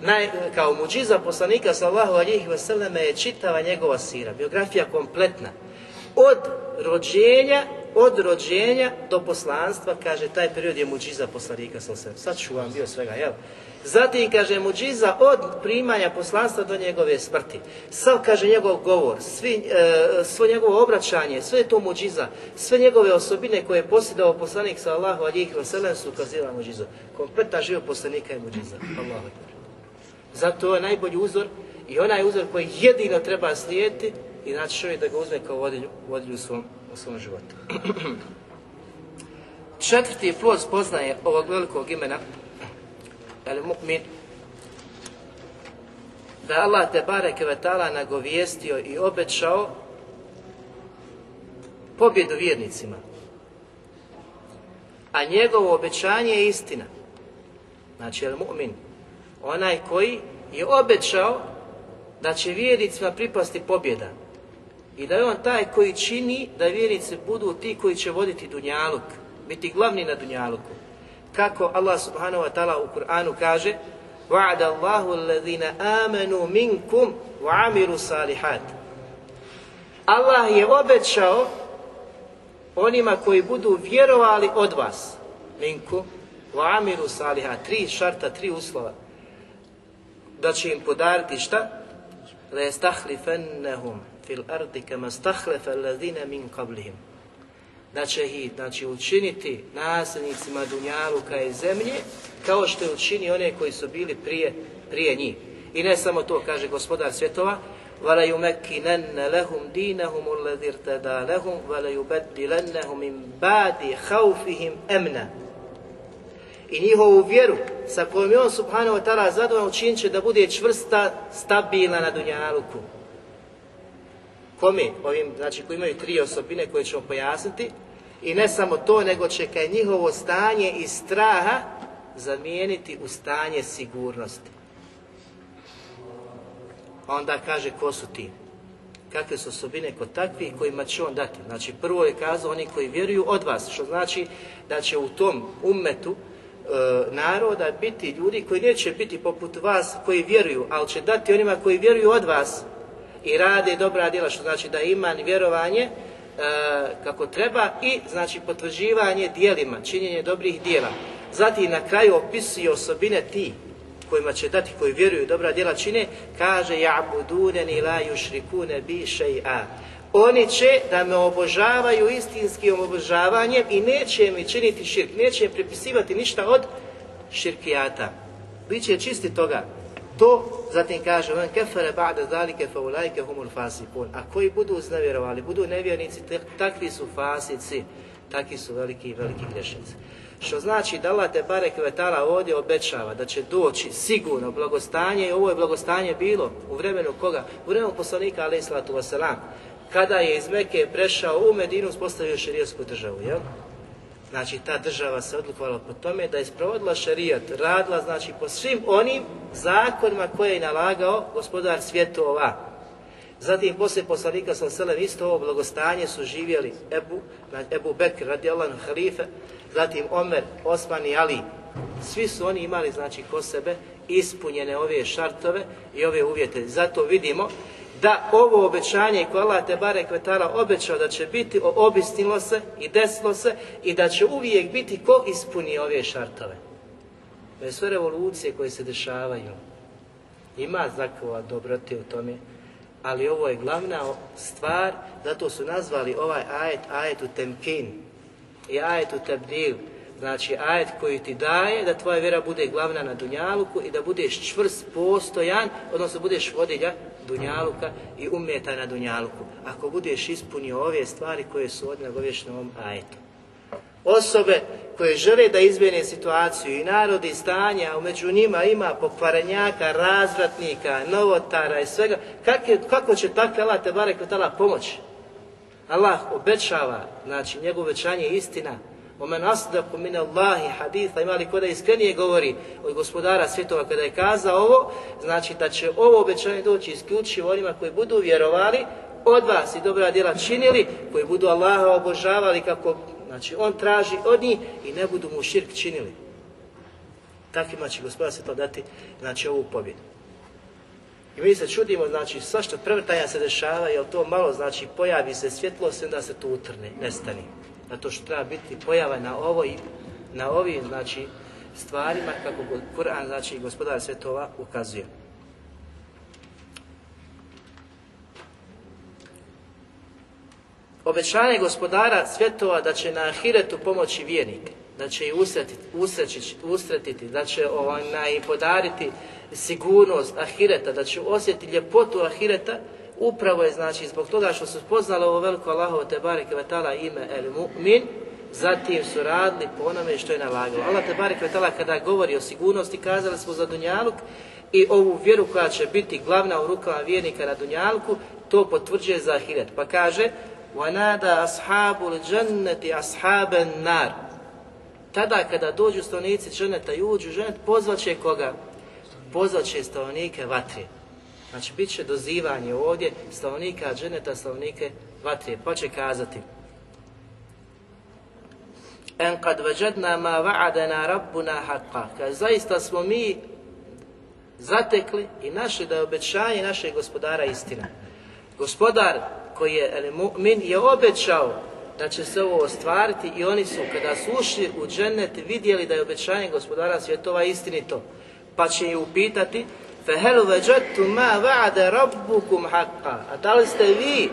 naj, kao muđiza poslanika sallahu alihi veseleme je čitava njegova sira, biografija kompletna. Od rođenja od rođenja do poslanstva, kaže, taj period je muđiza poslanika sa sad ću vam bio svega, jel? Zatim, kaže, muđiza od primanja poslanstva do njegove smrti. Sav, kaže, njegov govor, svi, e, svo njegovo obraćanje, sve je to muđiza, sve njegove osobine koje je posjedao poslanik sa Allahu alijih vselem su ukazila muđiza. Kompletan život poslanika je muđiza. Zato je najbolji uzor i onaj uzor koji jedino treba slijediti i znači čovjek da ga uzme kao vodilju, vodilju u svom u svom životu. Četvrti plod poznaje ovog velikog imena, ali mu'min, da Allah te barek vetala nagovijestio i obećao pobjedu vjernicima. A njegovo obećanje je istina. Znači, jel mu'min, onaj koji je obećao da će vjernicima pripasti pobjeda, i da je on taj koji čini da vjernici budu ti koji će voditi dunjaluk, biti glavni na dunjaluku. Kako Allah subhanahu wa ta'ala u Kur'anu kaže وَعَدَ اللَّهُ الَّذِينَ آمَنُوا مِنْكُمْ وَعَمِرُوا صَالِحَاتِ Allah je obećao onima koji budu vjerovali od vas. Minku, amiru saliha, tri šarta, tri uslova. Da će im podariti šta? Le fil ardi kama stahlefa allazina min qablihim. Da će ih znači, učiniti nasljednicima Dunjaluka i zemlje kao što je učini one koji su bili prije, prije njih. I ne samo to, kaže gospodar svjetova, وَلَيُمَكِّنَنَّ لَهُمْ دِينَهُمُ الَّذِي ارْتَدَى لَهُمْ وَلَيُبَدِّلَنَّهُمْ مِنْ بَعْدِ خَوْفِهِمْ أَمْنَ I njihovu vjeru sa kojom je on subhanahu wa ta'ala zadovoljan učinit će da bude čvrsta, stabilna na dunjaluku. Kome? Ovim, znači koji imaju tri osobine koje ćemo pojasniti. I ne samo to, nego će kaj njihovo stanje i straha zamijeniti u stanje sigurnosti. Onda kaže ko su ti? kakve su osobine kod takvih kojima će on dati. Znači prvo je kazao oni koji vjeruju od vas, što znači da će u tom umetu e, naroda biti ljudi koji neće biti poput vas koji vjeruju, ali će dati onima koji vjeruju od vas i rade dobra djela, što znači da ima vjerovanje e, kako treba i znači potvrđivanje djelima, činjenje dobrih djela. Zatim na kraju opisuje osobine ti kojima će dati, koji vjeruju dobra djela čine, kaže ja'buduneni la Šrikune bi a. Oni će da me obožavaju istinskim obožavanjem i neće mi činiti širk, neće mi pripisivati ništa od širkijata. Biće čisti toga to, zatim kaže on kefere ba'da zalike fa ulajke humul A koji budu uznavjerovali, budu nevjernici, takvi su fasici, takvi su veliki i veliki grešnici. Što znači da Allah te barek ovdje obećava da će doći sigurno blagostanje i ovo je blagostanje bilo u vremenu koga? U vremenu poslanika alaih salatu wasalam, kada je iz Meke prešao u Medinu, uspostavio širijsku državu, jel? Znači ta država se odlukovala po tome da je sprovodila šarijat, radila znači po svim onim zakonima koje je nalagao gospodar svjetova. Zatim poslije poslanika sa selem isto ovo blagostanje su živjeli Ebu, znači, Ebu Bekr radijalan halife, zatim Omer, Osman i Ali. Svi su oni imali znači ko sebe ispunjene ove šartove i ove uvjete. Zato vidimo da ovo obećanje koje Allah te bare kvetala obećao da će biti obisnilo se i desilo se i da će uvijek biti ko ispuni ove šartove. To je sve revolucije koje se dešavaju. Ima zakova dobroti u tome, ali ovo je glavna stvar, zato su nazvali ovaj ajet u temkin i u tabdil, znači ajet koji ti daje da tvoja vjera bude glavna na dunjaluku i da budeš čvrst postojan, odnosno budeš vodilja Dunjaluka i umeta na Dunjaluku. Ako budeš ispunio ove stvari koje su od nagovješne ovom ajetu. Osobe koje žele da izbjene situaciju i narodi i stanja, a među njima ima pokvarenjaka, razvratnika, novotara i svega, kako, kako će takve Allah te barek pomoći? Allah obećava, znači njegovo obećanje je istina, men asdaku min Allahi haditha, ima li kada iskrenije govori od gospodara svjetova kada je kazao ovo, znači da će ovo obećanje doći isključivo onima koji budu vjerovali od vas i dobra djela činili, koji budu Allaha obožavali kako znači on traži od njih i ne budu mu širk činili. Takvima će se to dati znači ovu pobjedu. I mi se čudimo, znači, što prevrtanja se dešava, jer to malo, znači, pojavi se svjetlost i onda se to utrne, nestani. Zato što treba biti pojava na ovoj, na ovim znači stvarima kako Kur'an znači gospodar svjetova ukazuje. Obećanje gospodara svjetova da će na ahiretu pomoći vjernike, da će ih usretiti, usretiti, da će onaj podariti sigurnost ahireta, da će osjetiti ljepotu ahireta, Upravo je znači zbog toga što su spoznali ovo veliko Allahovo te kvetala ime El Mu'min, zatim su radili po onome što je nalagao. Allah te kvetala kada govori o sigurnosti kazali smo za Dunjaluk i ovu vjeru koja će biti glavna u rukama vjernika na Dunjaluku, to potvrđuje za Ahiret. Pa kaže وَنَادَ أَصْحَابُ الْجَنَّةِ أَصْحَابَ النَّارِ Tada kada dođu stanovnici dženeta i uđu ženet, pozvat će koga? Pozvat će stanovnike vatre. Znači, bit će dozivanje ovdje stavnika dženeta, stavnike vatrije. Pa će kazati En kad veđedna ma va'adena rabbuna haqqa. Kad zaista smo mi zatekli i našli da je obećanje našeg gospodara istina. Gospodar koji je ali mu'min je obećao da će se ovo ostvariti i oni su kada su ušli u džennet vidjeli da je obećanje gospodara svjetova istinito. Pa će ju upitati Fehel veđetu ma va'ade rabbukum A da li ste vi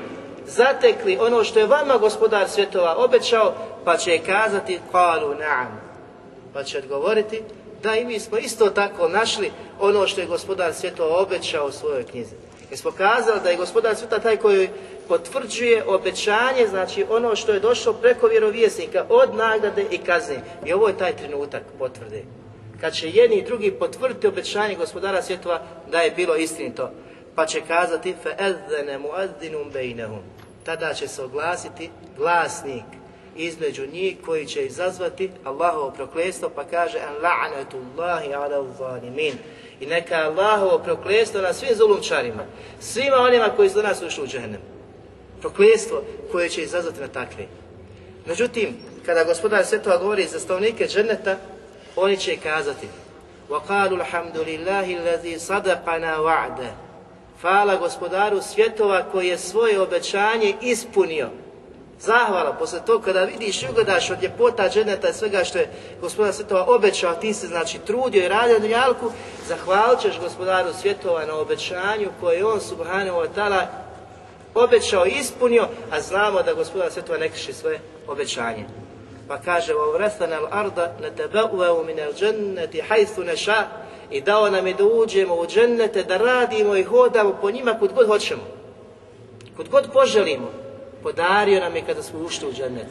zatekli ono što je vama gospodar svjetova obećao, pa će kazati kalu na'am. Pa će odgovoriti da i mi smo isto tako našli ono što je gospodar svjetova obećao u svojoj knjizi. Jer smo kazali da je gospodar svjetova taj koji potvrđuje obećanje, znači ono što je došlo preko vjerovjesnika od nagrade i kazne. I ovo je taj trenutak potvrde kad će jedni i drugi potvrditi obećanje gospodara svjetova da je bilo istinito. Pa će kazati فَأَذَّنَ بَيْنَهُمْ Tada će se oglasiti glasnik između njih koji će izazvati Allahovo proklestvo pa kaže an la'natullahi i neka Allahovo proklestvo na svim zulumčarima svima onima koji su do nas ušli u džahnem. proklestvo koje će izazvati na takve međutim kada gospodar svetova govori za stavnike dženeta oni će kazati وَقَالُ الْحَمْدُ لِلَّهِ الَّذِي صَدَقَنَا وَعْدَ Hvala gospodaru svjetova koji je svoje obećanje ispunio. Zahvala, posle to kada vidiš i ugledaš od ljepota dženeta i svega što je gospodar svjetova obećao, ti se znači trudio i radio na njalku, zahvalit ćeš gospodaru svjetova na obećanju koje je on subhanahu wa ta'ala obećao i ispunio, a znamo da gospodar svjetova ne kriši svoje obećanje. Pa kaže, وَوْرَسَنَ na نَتَبَوَّهُ مِنَ dženneti hajstu neša I dao nam je da uđemo u džennete, da radimo i hodamo po njima kud god hoćemo. Kud god poželimo. Podario nam je kada smo ušli u džennet.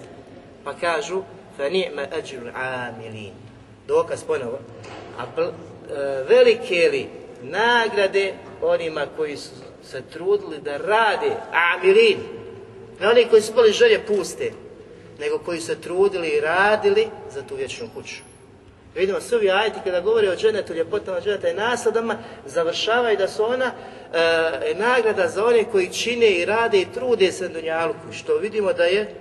Pa kažu, ni'ma Dokaz ponovo. A e, velike li nagrade onima koji su se trudili da rade, Amilin, oni koji su bili želje puste, nego koji se trudili i radili za tu vječnu kuću. Vidimo, svi ovi ajti kada govore o dženetu, ljepotama dženeta i nasadama, i da su ona e, nagrada za one koji čine i rade i trude se dunjalku, što vidimo da je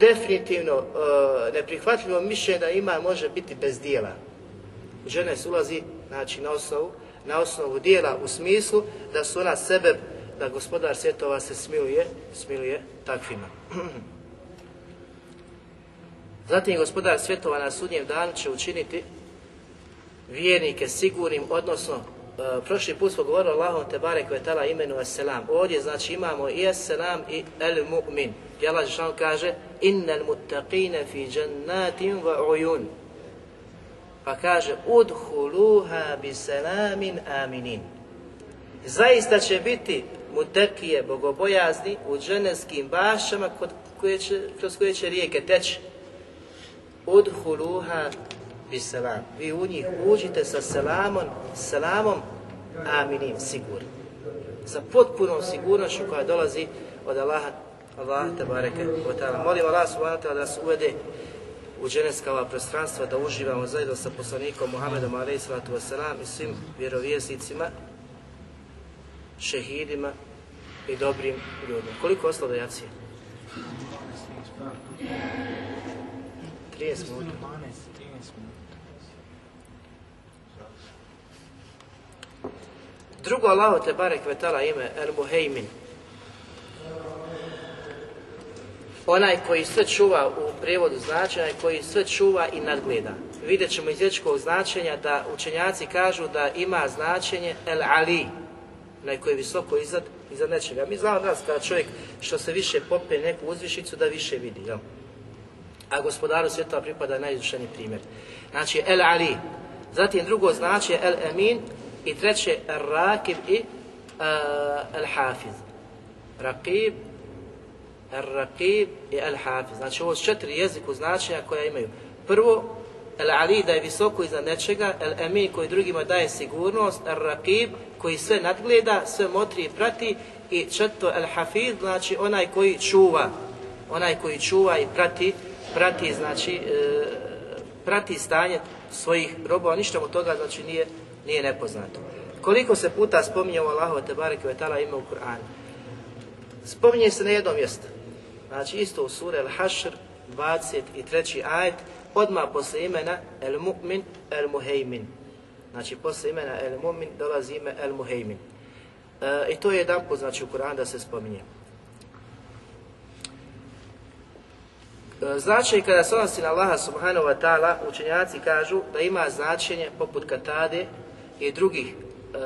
definitivno e, neprihvatljivo mišljenje da ima može biti bez dijela. žene se ulazi znači, na, osnovu, na osnovu dijela u smislu da su ona sebe, da gospodar svjetova se smiluje, smiluje takvima. Zatim gospodar svjetova na sudnjem danu će učiniti vjernike sigurnim, odnosno e, prošli put smo govorili Allahom te je tala imenu As-Selam. Ovdje znači imamo i As-Selam i El Mu'min. Jelaj Žešan kaže Innel mutaqine fi Pa kaže Udhuluha bi selamin aminin. Zaista će biti mutekije bogobojazni u dženevskim bašama kroz koje će rijeke teći i selam. Vi u njih uđite sa selamom, selamom aminim, sigur, Sa potpunom sigurnošću koja dolazi od Allaha, Allah te bareke Molim Allah subhanahu da se uvede u dženevska prostranstva, da uživamo zajedno sa poslanikom Muhammedom alaih salatu wasalam i svim vjerovjesnicima, šehidima i dobrim ljudima. Koliko ostalo Drugo Allaho te barek vetala ime El Onaj koji sve čuva u prijevodu značenja, koji sve čuva i nadgleda. Vidjet ćemo iz značenja da učenjaci kažu da ima značenje El Ali, onaj koji je visoko iznad, iznad nečega. Mi znamo nas kada čovjek što se više popije neku uzvišicu da više vidi, jel? a gospodaru svjetova pripada najizvršeni primjer. Znači, El Ali, zatim drugo znači El Amin i treće El Rakib i uh, El Hafiz. Rakib, El Rakib i El Hafiz. Znači, ovo su četiri jeziku značenja koja imaju. Prvo, El Ali da je visoko iznad nečega, El Amin koji drugima daje sigurnost, El Rakib koji sve nadgleda, sve motri i prati i četvrto El Hafiz, znači onaj koji čuva, onaj koji čuva i prati prati, znači, e, prati stanje svojih robova, ništa od toga, znači, nije, nije nepoznato. Koliko se puta spominje ovo te Tebare Kvetala ime u Kur'anu? Spominje se na jednom mjestu. Znači, isto u sure al tri 23. ajet, odmah posle imena El Mu'min, El Muhejmin. Znači, posle imena El Mu'min dolazi ime El Muhejmin. E, I to je jedan put, znači, u Kur'anu da se spominje. E, značaj kada se odnosi na Allaha subhanahu wa ta'ala, učenjaci kažu da ima značenje poput katade i drugih e,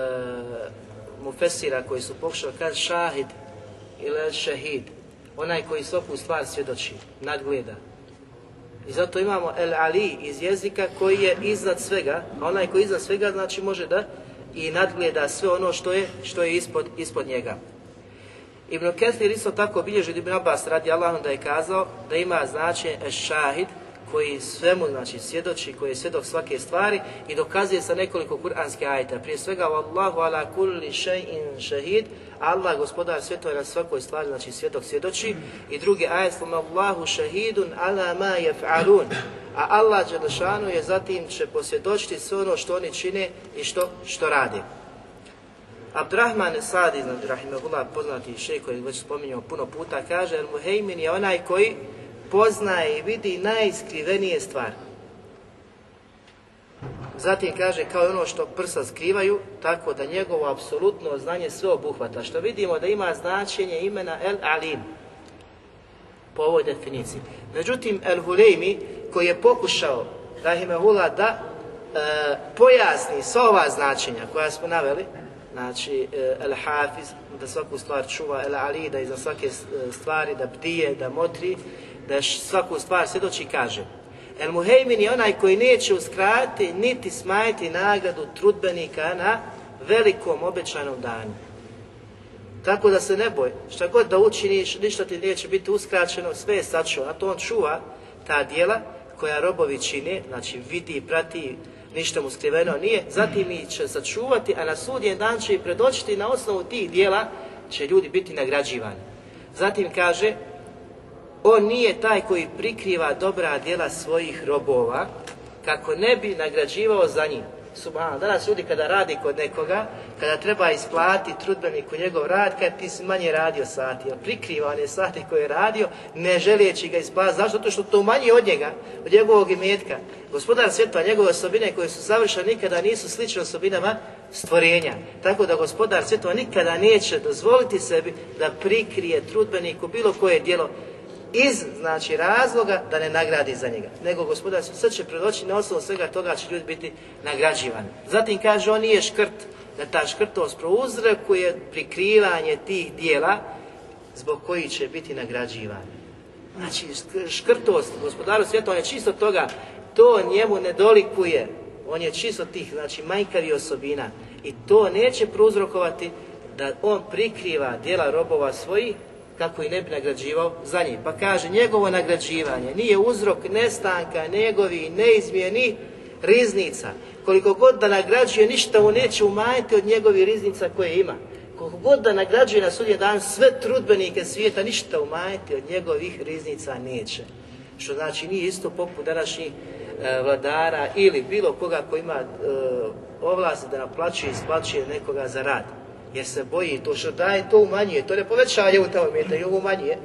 mufesira koji su pokušali kaži šahid ili šahid, onaj koji svaku stvar svjedoči, nadgleda. I zato imamo el ali iz jezika koji je iznad svega, a onaj koji je iznad svega znači može da i nadgleda sve ono što je, što je ispod, ispod njega. Ibn Kethir isto tako bilježi Ibn Abbas radi Allahom da je kazao da ima značaj šahid koji svemu znači svjedoči, koji je svjedok svake stvari i dokazuje sa nekoliko kuranskih ajta. Prije svega Allahu ala kulli shay'in shahid, Allah gospodar svjetova je na svakoj stvari znači svjedok svjedoči i drugi ajet Allahu shahidun ala ma yaf'alun. A Allah Đelšanu je zatim će posvjedočiti sve ono što oni čine i što, što radi. Abdurrahman Sadi, znači Rahimahullah, poznati Šej koji već spominjao puno puta, kaže El Muhejmin je onaj koji poznaje i vidi najskrivenije stvari. Zatim kaže kao ono što prsa skrivaju, tako da njegovo apsolutno znanje sve obuhvata. Što vidimo da ima značenje imena El Alim po ovoj definiciji. Međutim, El Huleymi koji je pokušao Rahimehullah da e, pojasni sva ova značenja koja smo naveli, Znači, e, El Hafiz, da svaku stvar čuva, El Ali, da iza svake e, stvari, da bdije, da motri, da svaku stvar svjedoči kaže. El Muhejmin je onaj koji neće uskrati niti smanjiti nagradu trudbenika na velikom obećanom danu. Tako da se ne boj, šta god da učiniš, ništa ti neće biti uskraćeno, sve je sačuo. A to on čuva ta dijela koja robovi čine, znači vidi, i prati, ništa mu skriveno nije, zatim ih će sačuvati, a na jedan dan će i predočiti na osnovu tih dijela će ljudi biti nagrađivani. Zatim kaže, on nije taj koji prikriva dobra djela svojih robova, kako ne bi nagrađivao za njim. Subhan, danas ljudi kada radi kod nekoga, kada treba isplatiti trudbeniku njegov rad, kada ti si manje radio sati, on prikriva je sati koje je radio, ne želeći ga isplati. Zašto? Zato što to manje od njega, od njegovog imetka. Gospodar svjetla, njegove osobine koje su savršene nikada nisu slične osobinama stvorenja. Tako da gospodar svjetla nikada neće dozvoliti sebi da prikrije trudbeniku bilo koje djelo iz znači razloga da ne nagradi za njega. Nego gospodar sve će predoći na osnovu svega toga će ljudi biti nagrađivani. Zatim kaže on nije škrt, da ta škrtost prouzrekuje prikrivanje tih dijela zbog koji će biti nagrađivani. Znači škrtost gospodaru svijeta, on je čisto toga, to njemu ne dolikuje, on je čisto tih, znači majkavi osobina i to neće prouzrokovati da on prikriva dijela robova svojih kako i ne bi nagrađivao za njim. Pa kaže, njegovo nagrađivanje nije uzrok nestanka njegovi neizmjeni riznica. Koliko god da nagrađuje, ništa mu neće umanjiti od njegovih riznica koje ima. Koliko god da nagrađuje na je dan sve trudbenike svijeta, ništa umanjiti od njegovih riznica neće. Što znači nije isto poput današnjih e, vladara ili bilo koga koji ima e, ovlasti da naplaćuje i isplaćuje nekoga za rad jer se boji, to što daje, to umanjuje, to ne povećava u tamo i umanjuje.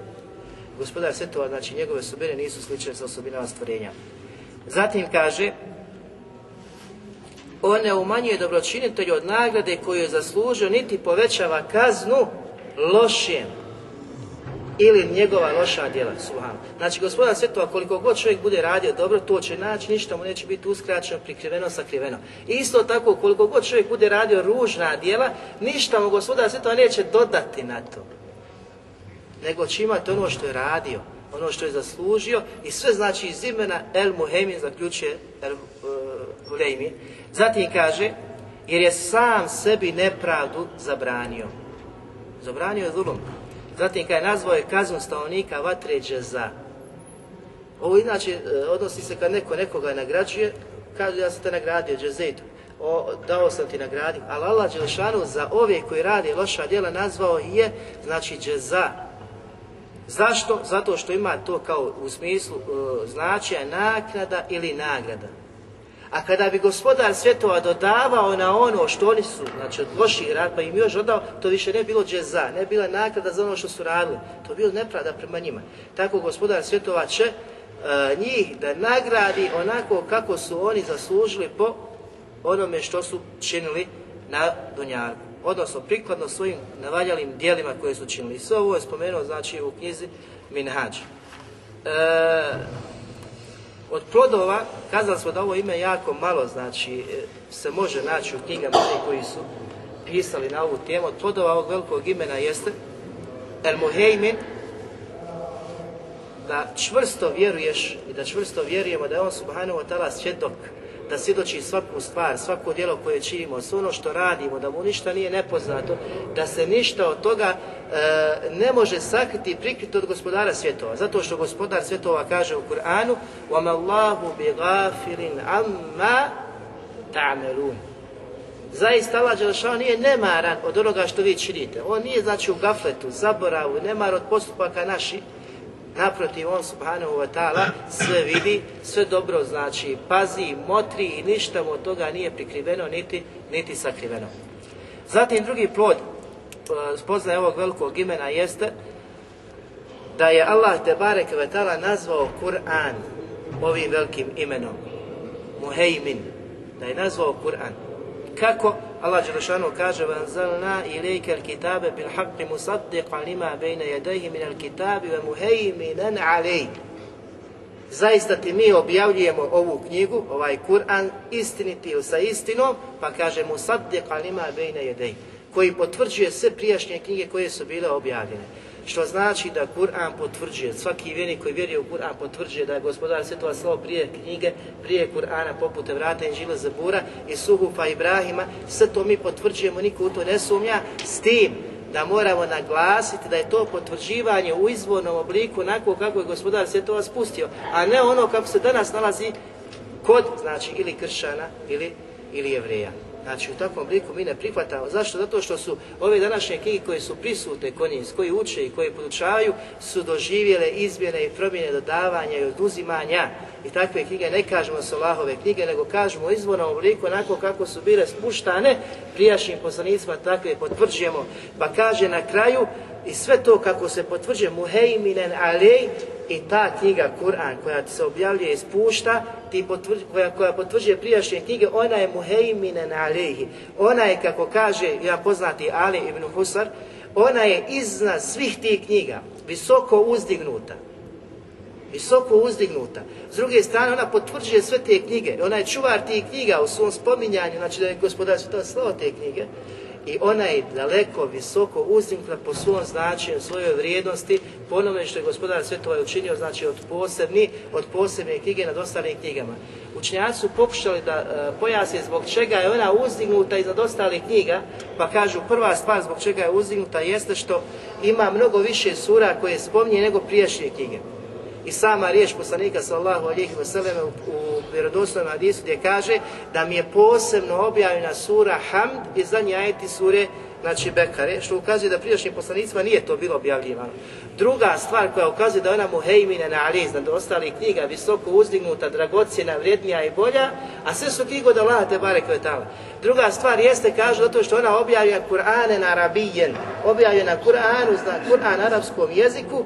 Gospodar svetova, znači njegove osobine nisu slične sa osobinama stvorenja. Zatim kaže, on ne umanjuje dobročinitelju od nagrade koju je zaslužio, niti povećava kaznu lošijem ili njegova loša djela, subhanu. Znači, gospodar Svetova, koliko god čovjek bude radio dobro, to će naći, ništa mu neće biti uskraćeno, prikriveno, sakriveno. Isto tako, koliko god čovjek bude radio ružna djela, ništa mu gospodar Svetova neće dodati na to. Nego će imati ono što je radio, ono što je zaslužio i sve znači iz imena El Muhemin zaključuje El uh, Huleymi. Zatim kaže, jer je sam sebi nepravdu zabranio. Zabranio je zulum. Zatim kad je nazvao je kaznu stanovnika vatre džeza. Ovo inače e, odnosi se kad neko nekoga nagrađuje, kaže ja sam te nagradio džezetu, o, dao sam ti nagradi, ali Allah Đelšanu za ove koji radi loša djela nazvao je, znači džeza. Zašto? Zato što ima to kao u smislu e, značaja naknada ili nagrada. A kada bi gospodar svjetova dodavao na ono što oni su, znači od loših rad, pa im još dodao, to više ne bilo džeza, ne bila nagrada za ono što su radili. To bi bilo nepravda prema njima. Tako gospodar svjetova će e, njih da nagradi onako kako su oni zaslužili po onome što su činili na Donjaru. Odnosno prikladno svojim navaljalim dijelima koje su činili. Sve ovo je spomenuo znači u knjizi Minhađa. E, od plodova, kazali smo da ovo ime jako malo, znači, e, se može naći u knjigama oni koji su pisali na ovu temu. Od plodova ovog velikog imena jeste El da čvrsto vjeruješ i da čvrsto vjerujemo da je on subhanahu wa ta'ala svjedok da svjedoči svaku stvar, svako djelo koje činimo, sve ono što radimo, da mu ništa nije nepoznato, da se ništa od toga e, ne može sakriti i prikriti od gospodara svjetova. Zato što gospodar svjetova kaže u Kur'anu وَمَا اللَّهُ بِغَافِرٍ عَمَّا تَعْمَلُونَ Zaista Allah Đelšao nije nemaran od onoga što vi činite. On nije znači u gafletu, zaboravu, nemar od postupaka naših, Naprotiv, on subhanahu wa ta'ala sve vidi, sve dobro znači, pazi, motri i ništa mu od toga nije prikriveno niti, niti sakriveno. Zatim drugi plod e, spoznaje ovog velikog imena jeste da je Allah te barek ta'ala, nazvao Kur'an ovim velikim imenom. Muhejmin. Da je nazvao Kur'an. Kako? Allah Đelešanu kaže وَنْزَلْنَا إِلَيْكَ الْكِتَابَ بِالْحَقِّ مُصَدِّقًا لِمَا بَيْنَ يَدَيْهِ مِنَ الْكِتَابِ وَمُهَيْمِنًا عَلَيْهِ Zaista ti mi objavljujemo ovu knjigu, ovaj Kur'an, istiniti sa istinom, pa kaže mu saddiqa lima bejna jedej, koji potvrđuje sve prijašnje knjige koje su bile objavljene. Što znači da Kur'an potvrđuje, svaki vjernik koji vjeruje u Kur'an potvrđuje da je gospodar svjetova slao prije knjige, prije Kur'ana poput vrata Inžila Zabura i Suhufa Ibrahima, sve to mi potvrđujemo, niko u to ne sumnja, s tim da moramo naglasiti da je to potvrđivanje u izvornom obliku onako kako je gospodar svjetova spustio, a ne ono kako se danas nalazi kod, znači, ili kršćana, ili, ili jevreja. Znači u takvom obliku mi ne prihvatamo. Zašto? Zato što su ove današnje knjige koje su prisute, kod njih, koji uče i koji podučavaju, su doživjele izmjene i promjene dodavanja i oduzimanja i takve knjige ne kažemo su Allahove knjige, nego kažemo u izvornom obliku onako kako su bile spuštane prijašnjim poslanicima, takve potvrđujemo. Pa kaže na kraju i sve to kako se potvrđuje Muheiminen Alej i ta knjiga Kur'an koja se objavljuje i spušta, ti koja, potvrđuje prijašnje knjige, ona je Muheiminen Alejhi. Ona je, kako kaže ja poznati Ali ibn Husar, ona je iznad svih tih knjiga, visoko uzdignuta visoko uzdignuta. S druge strane, ona potvrđuje sve te knjige. Ona je čuvar tih knjiga u svom spominjanju, znači da je gospodar svjetova slao te knjige. I ona je daleko, visoko uzdignuta po svom značenju, svojoj vrijednosti, ponovno što je gospodar svjetova učinio, znači od posebni, od posebne knjige nad ostalim knjigama. Učenjaci su pokušali da e, pojasne zbog čega je ona uzdignuta iznad ostalih knjiga, pa kažu prva stvar zbog čega je uzdignuta jeste što ima mnogo više sura koje spominje nego prijašnje knjige i sama riječ poslanika sallahu alihi vseleme u, u vjerodostojnom hadisu gdje kaže da mi je posebno objavljena sura Hamd i zadnji ajeti sure znači Bekare, što ukazuje da prijašnjim poslanicima nije to bilo objavljivano. Druga stvar koja ukazuje da ona Muhejmina na Ali, da ostalih knjiga, visoko uzdignuta, dragocjena, vrijednija i bolja, a sve su knjige da Allaha te bare tala. Druga stvar jeste, kažu, zato što ona objavljena Kur'ane na Arabijen, objavljena Kur'anu, zna Kur'an arapskom jeziku,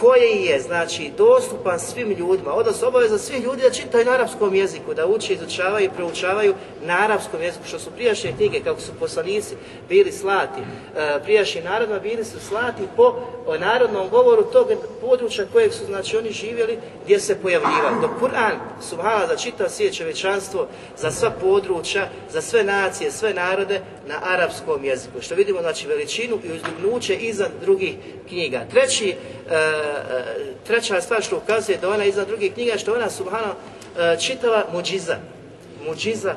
koji je znači dostupan svim ljudima, odnosno obaveza svih ljudi da čitaju na arapskom jeziku, da uče, izučavaju i proučavaju na arapskom jeziku, što su prijašnje knjige, kako su poslanici bili slati, e, prijašnji narodima bili su slati po narodnom govoru tog područja kojeg su znači oni živjeli gdje se pojavljivali. Dok Kur'an, mala za čita svijet čovječanstvo, za sva područja, za sve nacije, sve narode na arapskom jeziku, što vidimo znači veličinu i uzdignuće iza drugih knjiga. Treći e, E, treća stvar što ukazuje da ona iza drugih knjiga, što ona subhano e, čitava muđiza. Muđiza e,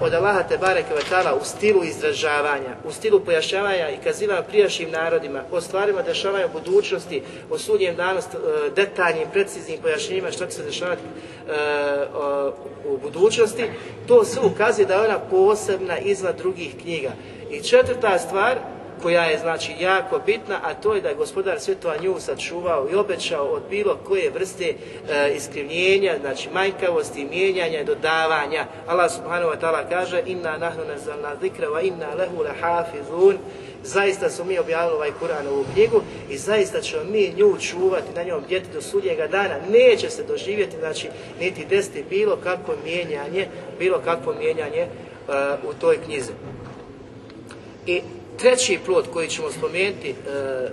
od Allaha Tebare Kvetala u stilu izražavanja, u stilu pojašnjavanja i kaziva prijašnjim narodima, o stvarima dešavanja u budućnosti, o sudnjem danost detaljnim, preciznim pojašnjenjima što će se dešavati u budućnosti, to sve ukazuje da je ona posebna iznad drugih knjiga. I četvrta stvar, koja je znači jako bitna, a to je da je gospodar svjetova nju sačuvao i obećao od bilo koje vrste e, iskrivljenja, znači manjkavosti, mijenjanja i dodavanja. Allah subhanahu wa ta'ala kaže inna nahnu nazalna zikra wa inna lehu lahafizun zaista smo mi objavili ovaj Kur'an ovu knjigu i zaista ćemo mi nju čuvati na njom djeti do sudnjega dana. Neće se doživjeti, znači, niti desiti bilo kakvo mijenjanje, bilo kakvo mijenjanje e, u toj knjizi. I Treći plod koji ćemo spomenuti, e,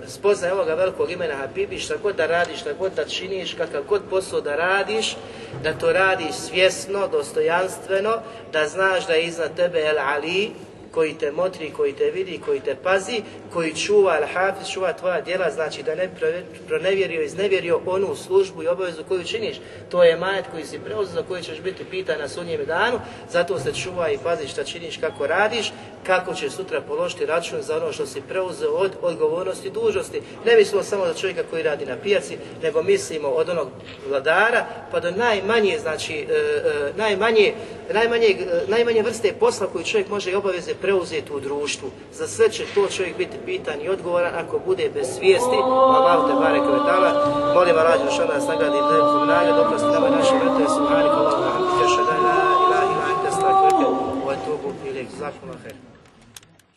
spoznaj ovoga velikog imena Habibi, šta god da radiš, šta god da činiš, kakav god posao da radiš, da to radiš svjesno, dostojanstveno, da znaš da je iznad tebe El Ali, koji te motri, koji te vidi, koji te pazi, koji čuva, al hafiz, čuva tvoja djela, znači da ne pronevjerio, iznevjerio onu službu i obavezu koju činiš. To je majet koji si preuzeo, za koji ćeš biti pitan na sunnjem danu, zato se čuva i pazi šta činiš, kako radiš, kako će sutra položiti račun za ono što si preuzeo od odgovornosti i dužnosti. Ne mislimo samo za čovjeka koji radi na pijaci, nego mislimo od onog vladara pa do najmanje, znači, e, e, najmanje, najmanje, e, najmanje vrste posla koju čovjek može i obaveze preuzeti u društvu. Za sve će to čovjek biti pitan i odgovoran ako bude bez svijesti. Allah te bare dala Molim Allah, što nas nagradi i dajom nagrad, oprosti nama naše vrte, subhanik Allah, ilaha, ilaha, ilaha, ilaha,